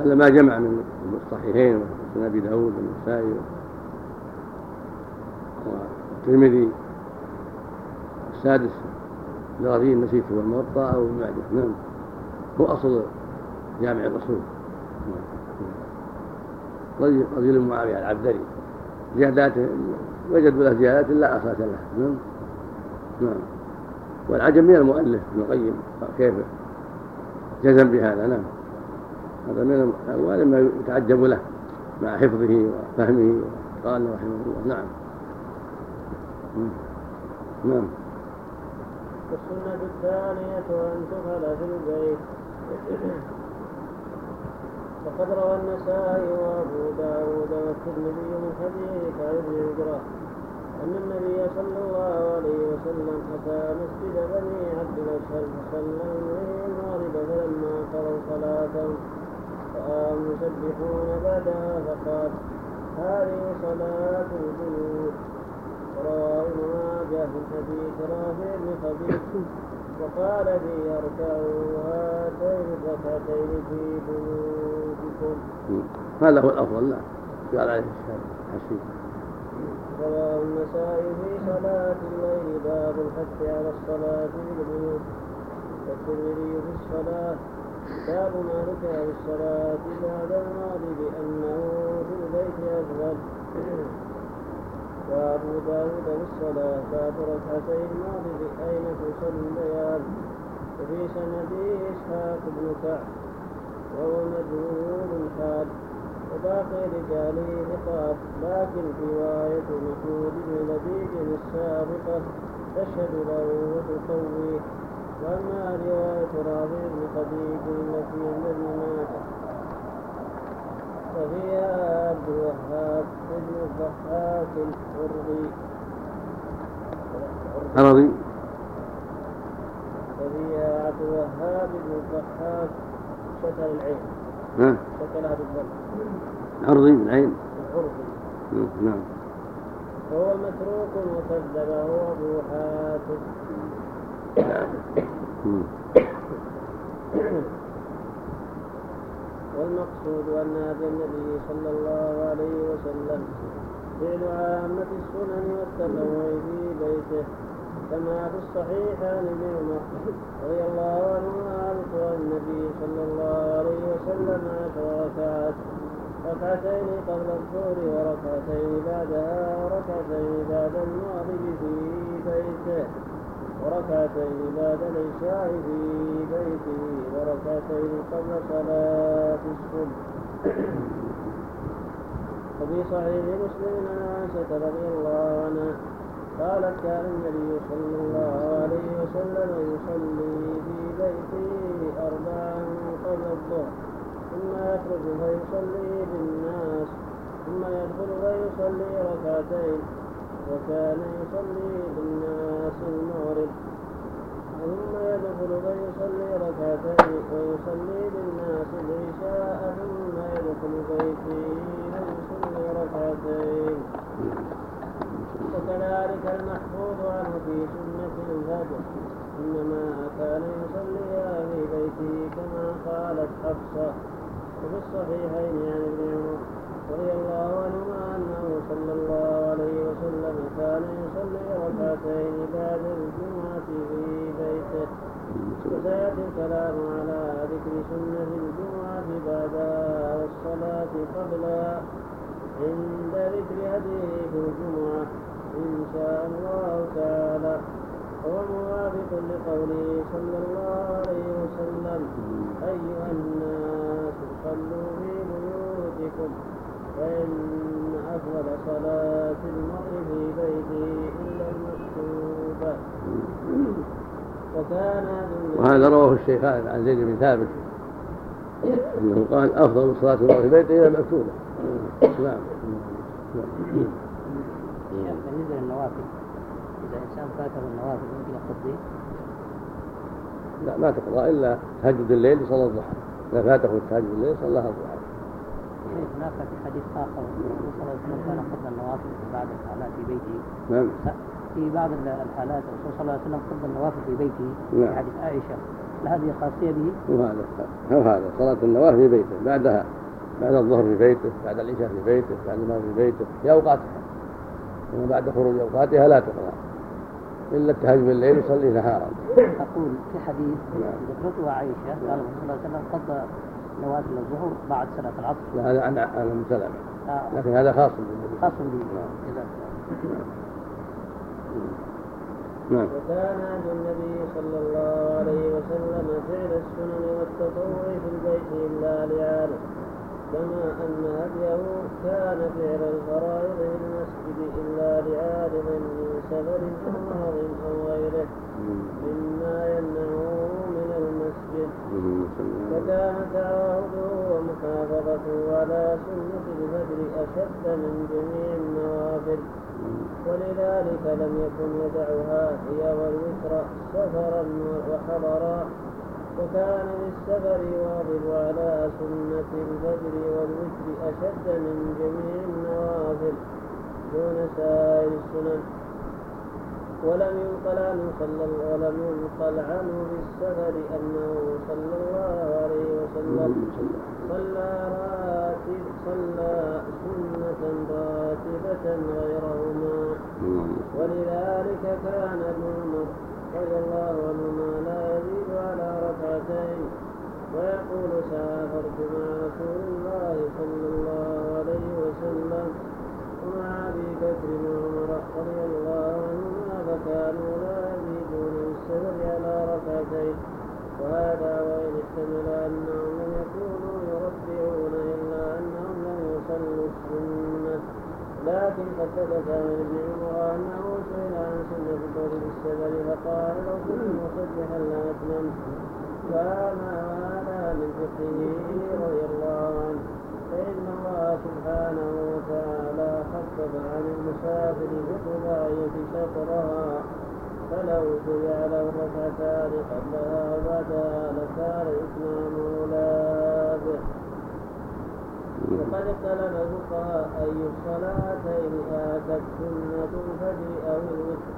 هذا ما جمع من الصحيحين وسنن أبي داود والنسائي والترمذي السادس الغزين نسيته والموطأ أو المعجم نعم. هو أصل جامع الاصول رجل معاويه العبدري. زياداته وجدوا له زيادات لا أساس لها. نعم. نعم. والعجم من المؤلف ابن القيم. كيف جزم بهذا؟ نعم. هذا من الأموال ما يتعجب له مع حفظه وفهمه قال رحمه الله. نعم. نعم. والسنة الثانية أن تفعل في البيت. وقد روى النسائي وأبو داود والترمذي من حديث عن ابن عجرة أن النبي صلى الله عليه وسلم أتى مسجد بني عبد الأشهر فصلى إليه المغرب فلما قروا صلاتهم رآهم يسبحون بعدها فقال هذه صلاة البيوت. ورواه ابن ماجه من حديث رافع بن خبيث وقال في اركعوا هاتين الركعتين في بيوتكم هذا هو الأفضل لا. قال عليه الحسين رواه النسائي في صلاة الليل باب الحث على الصلاة في البيوت والترمذي في الصلاة باب ما ذكر الصلاة بعد الماضي بأنه في البيت أفضل وأبو داود بالصلاة باب ركعتي المغرب أين تصليان؟ وفي سنده إسحاق بن كعب وهو مجهول الحال. وباقي رجاله ثقات لكن رواية محمود بن لبيد السابقة تشهد له وتقويه وأما رواية رافع بن خديج التي عند ابن وفيها عبد الوهاب بن الضحاك الحري عرضي وفيها عبد الوهاب بن الضحاك شكل العين. ها؟ شكلها بالضم عرضي العين. العرضي نعم. وهو متروك وكذبه أبو حاتم والمقصود أن هذا النبي صلى الله عليه وسلم فعل عامة السنن والتطوع في بيته كما في الصحيح عن ابن عمر رضي الله عنهما عن النبي صلى الله عليه وسلم عشر ركعات ركعتين قبل الظهر وركعتين بعدها وركعتين بعد المغرب في بيته. وركعتين بعد العشاء في بيته. وركعتين قبل صلاة الصبح. وفي صحيح مسلم عن عائشة رضي الله عنها قالت كان النبي صلى الله عليه وسلم يصلي في بيته أربعا قبل الظهر. ثم يخرج فيصلي بالناس. ثم يدخل فيصلي ركعتين. وكان يصلي بالناس المغرب. ثم يدخل فيصلي ركعتين ويصلي بالناس العشاء ثم يدخل بيته فيصلي ركعتين. وكذلك المحفوظ عنه في سنة الفجر إنما كان يصليها في بيته كما قالت حفصة. وفي الصحيحين عن ابن عمر رضي الله عنهما أنه صلى الله عليه وسلم كان يصلي ركعتين بعد الجمعة في بيته. وسيأتي الكلام على ذكر سنة الجمعة بعدها والصلاة قبلها عند ذكر في الجمعة إن شاء الله تعالى. هو موافق لقوله صلى الله عليه وسلم أيها الناس صلوا في بيوتكم. فإن أفضل صلاة المرء في بيته إلا المكتوبة وكان وهذا رواه الشيخان عن زيد بن ثابت. أنه قال أفضل صلاة المرء في بيته إلى المكتوبة. نعم. بالنسبة للنوافل. إذا إنسان فاته النوافل ممكن يقضي لا ما تقضى إلا تهجد الليل صلى الضحى. إذا فاته تهجد الليل صلى الضحى هناك في حديث آخر الرسول صلى الله عليه وسلم كان قضى النوافل في بعض الحالات في بيته. نعم. في بعض الحالات الرسول صلى الله عليه وسلم قضى النوافل في بيته نعم. في حديث عائشة. هل هذه خاصية به؟ وهذا هو هذا. صلاة النوافل في بيته. بعدها بعد الظهر في بيته بعد العشاء في بيته بعد المغرب في بيته في أوقاتها. ثم بعد خروج أوقاتها لا تقرأ. إلا التهجد بالليل يصلي نهارا. أقول في حديث نعم. ذكرته عائشة قال الرسول صلى الله عليه وسلم قضى نوافل الظهر بعد صلاة العصر. لا هذا عن عن أم سلمة آه، لكن هذا خاص بالنبي. خاص به. نعم. جزاك الله. نعم. وكان هدي النبي صلى الله عليه وسلم فعل السنن والتطوع في البيت إلا لعاله كما أن هديه كان فعل الفرائض في المسجد إلا لعارض من سفر أو مرض أو غيره. مما يمنعه من فكان تعاهده ومحافظته على سنة الفجر أشد من جميع النوافل ولذلك لم يكن يدعها هي والوتر سفرا وحضرا وكان للسفر يواظب على سنة الفجر والوتر أشد من جميع النوافل دون سائر السنن ولم ينقل عنه صلى ولم ينقل عنه بالسفر أنه صلى الله عليه وسلم. صلى راتب صلى سنة راتبة غيرهما. ولذلك كان ابن عمر رضي الله عنهما لا يزيد على ركعتين. ويقول سافرت مع رسول الله صلى الله عليه وسلم. ومع ابي بكر وعمر رضي الله عنهما فكانوا لا يزيدون بالسفر على ركعتين وهذا وإن احتمل أنهم لم يكونوا يربعون إلا أنهم لم يصلوا السنة لكن قد ثبت عن ابن عمر أنه سئل عن سنة الفجر بالسفر فقال لو كنت مصبحا لأتممت فما هذا من فقهه رضي الله عنه فإن الله سبحانه وتعالى خفف عن المسافر بالرباعية شطرها. فلو جعل الركعتان قبلها وبعدها لكان إتمامه لابع وقد اختلف الفقهاء أي الصلاتين آتت سنة الفجر أو الوتر.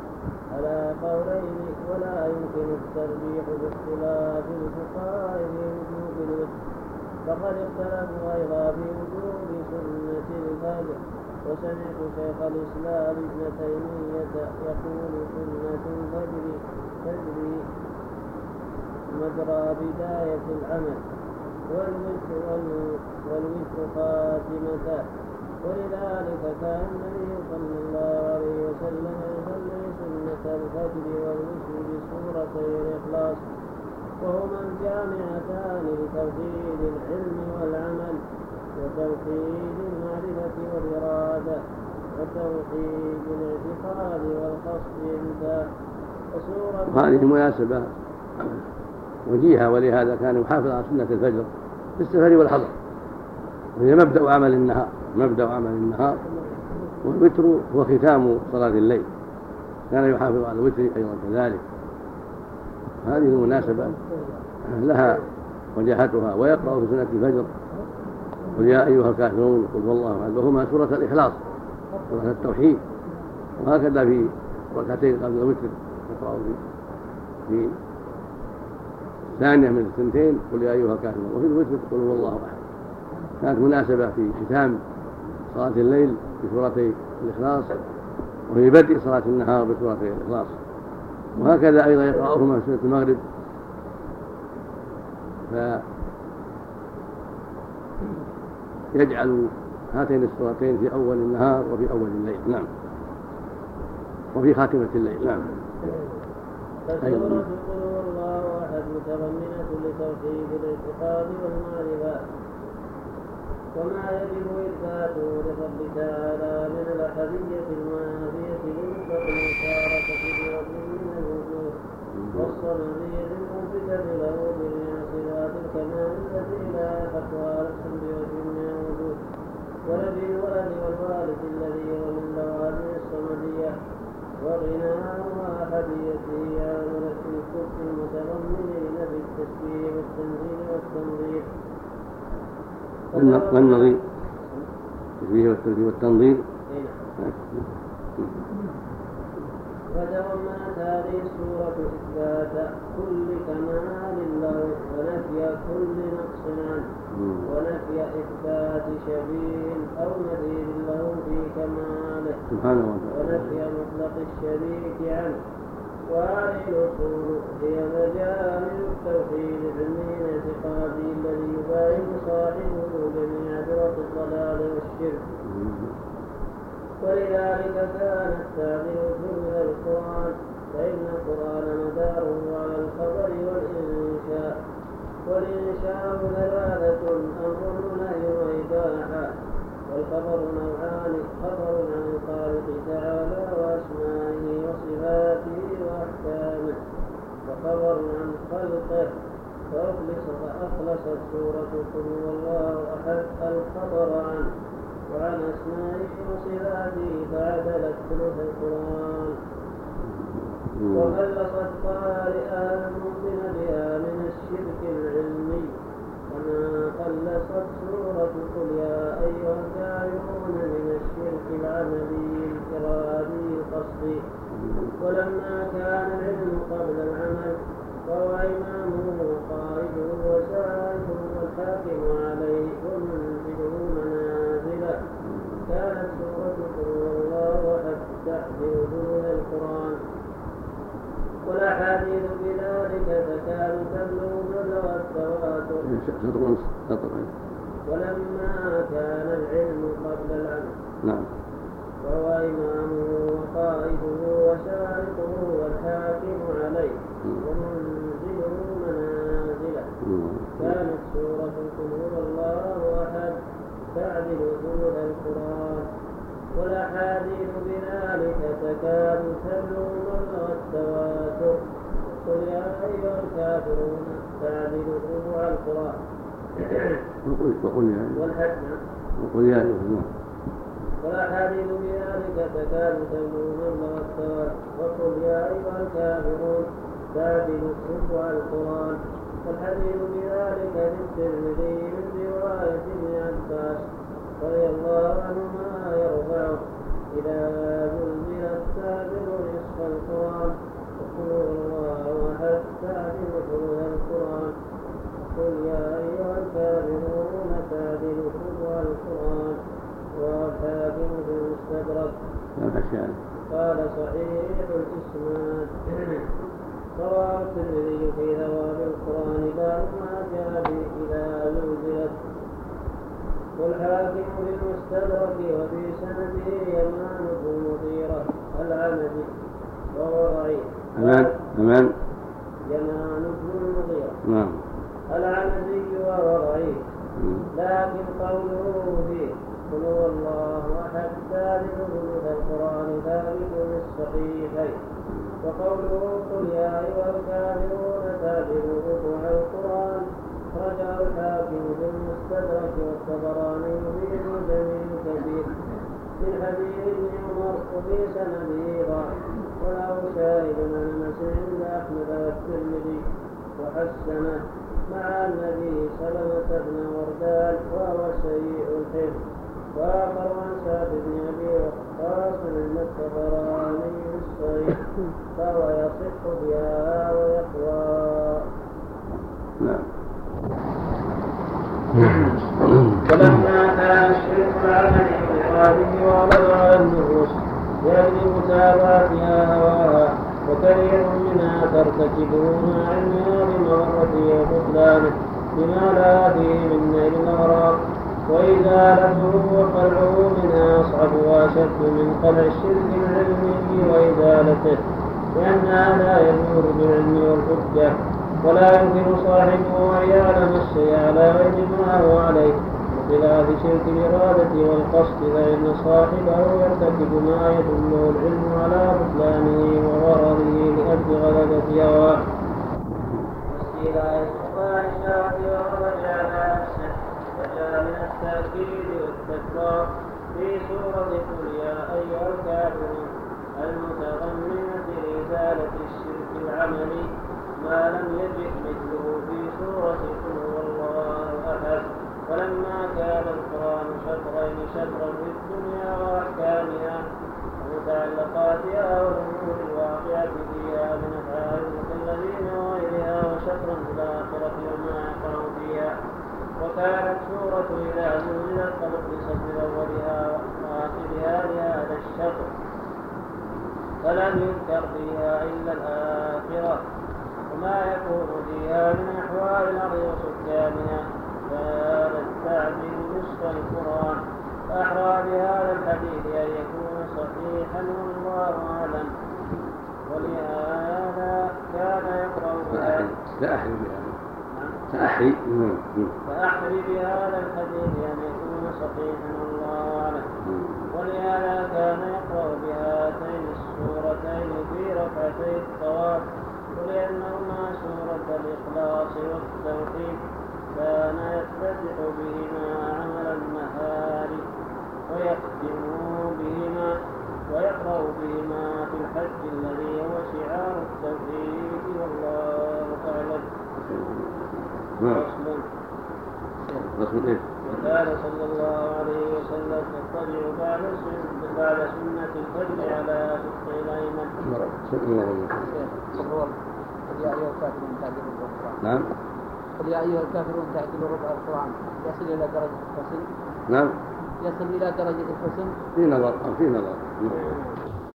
على قولين ولا يمكن الترجيح باختلاف الفقهاء في وجوب الوتر. فقد اختلفوا أيضا في وجوب سنة الفجر. وسمعت شيخ الإسلام ابن تيمية يقول سنة الفجر تجري مجرى بداية العمل. والوتر والوتر خاتمته ولذلك كان النبي صلى الله عليه وسلم يصلي سنة الفجر والوتر بسورتي الإخلاص. وهما الجامعتان لتوحيد العلم والعمل وتوحيد المعرفة والإرادة وتوحيد الاعتقاد والقصد انتهى وسورة هذه مناسبة. وجيهة ولهذا كان يحافظ على سنة الفجر في السفر والحضر. وهي مبدأ عمل النهار مبدأ عمل النهار والوتر هو ختام صلاة الليل. كان يحافظ على الوتر أيضا كذلك. هذه المناسبة لها وجاهتها ويقرأ في سنة الفجر قل يا أيها الكافرون قل هو الله أحد. وهما سورة الإخلاص سورة التوحيد. وهكذا في ركعتين قبل الوتر يقرأ في في ثانية من الثنتين قل يا أيها الكافرون. وفي الوتر قل هو الله أحد. كانت مناسبة في ختام صلاة الليل بسورتي الإخلاص وفي بدء صلاة النهار بسورتي الإخلاص. وهكذا أيضا يقرأهما في سورة المغرب. فيجعل هاتين السورتين في أول النهار وفي أول الليل. نعم. وفي خاتمة الليل. نعم. أحد متضمنة لتوحيد الاعتقاد وما يجب إثباته لرب تعالى من الأحدية بوجه من الوجوه والصمدية المثبتة له صفات الكمال التي لا نفس بوجه من الوجوه ولد الولد والوارث الذي هو لوازم الصمدية. وغناه وأحديته على مرتب الكفر المتضمنين بالتشبيه والتنزيل والتنظير والنظير التشبيه والتنظير وتضمنت هذه السورة إثبات كل كمال له ونفي كل نقص عنه. ونفي إثبات شبيه أو نذير له في كماله. ونفي مطلق الشريك عنه. وهذه الأصول هي مجامع التوحيد العلمي الاعتقادي الذي يباين صاحبه جميع فرق الضلال والشرك. ولذلك كان التعبير من القرآن فإن القرآن مداره على الخبر والإنشاء. والإنشاء ثلاثة أمر نهي وإباحة. والخبر نوعان خبر عن الخالق تعالى وأسمائه وصفاته وأحكامه. وخبر عن خلقه. فأخلص فأخلصت سورة قل هو الله أحد الخبر عنه. وعن أسمائه وصفاته فعدلت ثلث القرآن. وخلصت قارئها المؤمن بها من الشرك العلمي. كما خلصت سورة قل يا أيها الكافرون من الشرك العملي الإرادي القصدي ولما كان العلم قبل العمل فهو إمامه وقائده وسائده والحاكم عليه. ومنزله تحمل دون القرآن والأحاديث بذلك تكاد تبلغ مبلغ التواتر ولما كان العلم قبل العمل نعم. وهو إمامه وقائده وسائقه والحاكم عليه. ومنزله منازله. كانت سورة قل هو الله أحد تعدل القرآن والأحاديث بذلك تكاد تبلغ مبلغ التواتر قل يا أيها الكافرون تعدل ربع القرآن وقل يا والحج. وقل يا أيها الناس. والأحاديث بذلك تكاد تبلغ التواتر وقل يا أيها الكافرون تعدل ربع القرآن والحديث بذلك للترمذي من رواية ابن عباس. رضي الله عنهما يرفعه إذا زلزل السابق نصف القرآن وقل الله أحد تعدل ثلث القرآن قل يا أيها الكافرون تعدل ثلث القرآن والحاكم في المستدرك قال صحيح الإسناد. رواه الترمذي في ثواب القرآن باب ما جاء إذا زلزلت والحاكم في المستدرك وفي سنده يمان بن مغيرة العمدي وهو ضعيف. أمان أمان. يمان بن المغيرة. نعم. العمدي وهو ضعيف. لكن قوله فيه قل هو الله أحد ثابت ثلث القرآن ثابت للصحيحين وقوله قل يا أيها الكافرون ثابت ربع القرآن رجع الحاكم في المستدرك والطبراني في المعجم الكبير من حديث ابن عمر وفي سنده ضعف وله شاهد عن انس عند احمد والترمذي وحسنه مع النبي سلمة بن وردان وهو سيء الحفظ. وآخر عن سعد بن أبي وقاص عند الطبراني الصحيح. فهو يصح بها ويقوى نعم ولما كان الشرك العمل بإراده وغلب النفوس لأجل متابعتها هواها وكثير منها ترتكبه مع علمها بمغرته وبطلانه بما لا فيه من نيل الأغراض وإزالته وقلعه منها أصعب وأشد من قلع الشرك العلمي وإزالته لأنها لا يزول بالعلم والحجة. ولا يمكن صاحبه أن يعلم ما هو عليه. بخلاف شرك الإرادة والقصد فإن صاحبه يرتكب ما يدله العلم على بطلانه وغرضه لأجل غلبة هواه واستيلاء سلطان الشرع ورجع على نفسه. وجاء من التأكيد والتكرار في سورة قل يا أيها الكافرون المتضمنة لإزالة الشرك العملي. ما لم يجد مثله في سورة قل هو الله أحد. ولما كان القرآن شطرين شطرا في الدنيا وأحكامها ومتعلقاتها والأمور الواقعة فيها من أفعال المكلفين وغيرها وشطرا في الآخرة وما يقع فيها. وكانت سورة إذا زلزلت قد من أولها وآخرها لهذا الشطر. فلم يذكر فيها إلا الآخرة. وما يكون فيها من أحوال الأرض وسكانها فهذا التعبير نصف القرآن فأحرى بهذا الحديث أن يكون صحيحا والله أعلم. ولهذا كان يقرأ بها سأحري بهذا. سأحري فأحري. بهذا الحديث أن يكون صحيحا الله أعلم. ولهذا كان يقرأ بهاتين السورتين في ركعتي الطواف. ولأنهما سورة الإخلاص والتوحيد كان يفتتح بهما عمل النهار ويختم بهما ويقرأ بهما في الحج الذي هو شعار التوحيد والله أعلم. فصل فصل إيه؟ وكان صلى الله عليه وسلم يضطجع بعد سنة بعد سنة الفجر على شقه الأيمن. قل يا أيها الكافرون تعدلوا ربع القرآن نعم. قل يا أيها الكافرون تعدلوا ربع القرآن يصل إلى درجة الحسن نعم. يصل إلى درجة الحسن. في نظر. في نظر.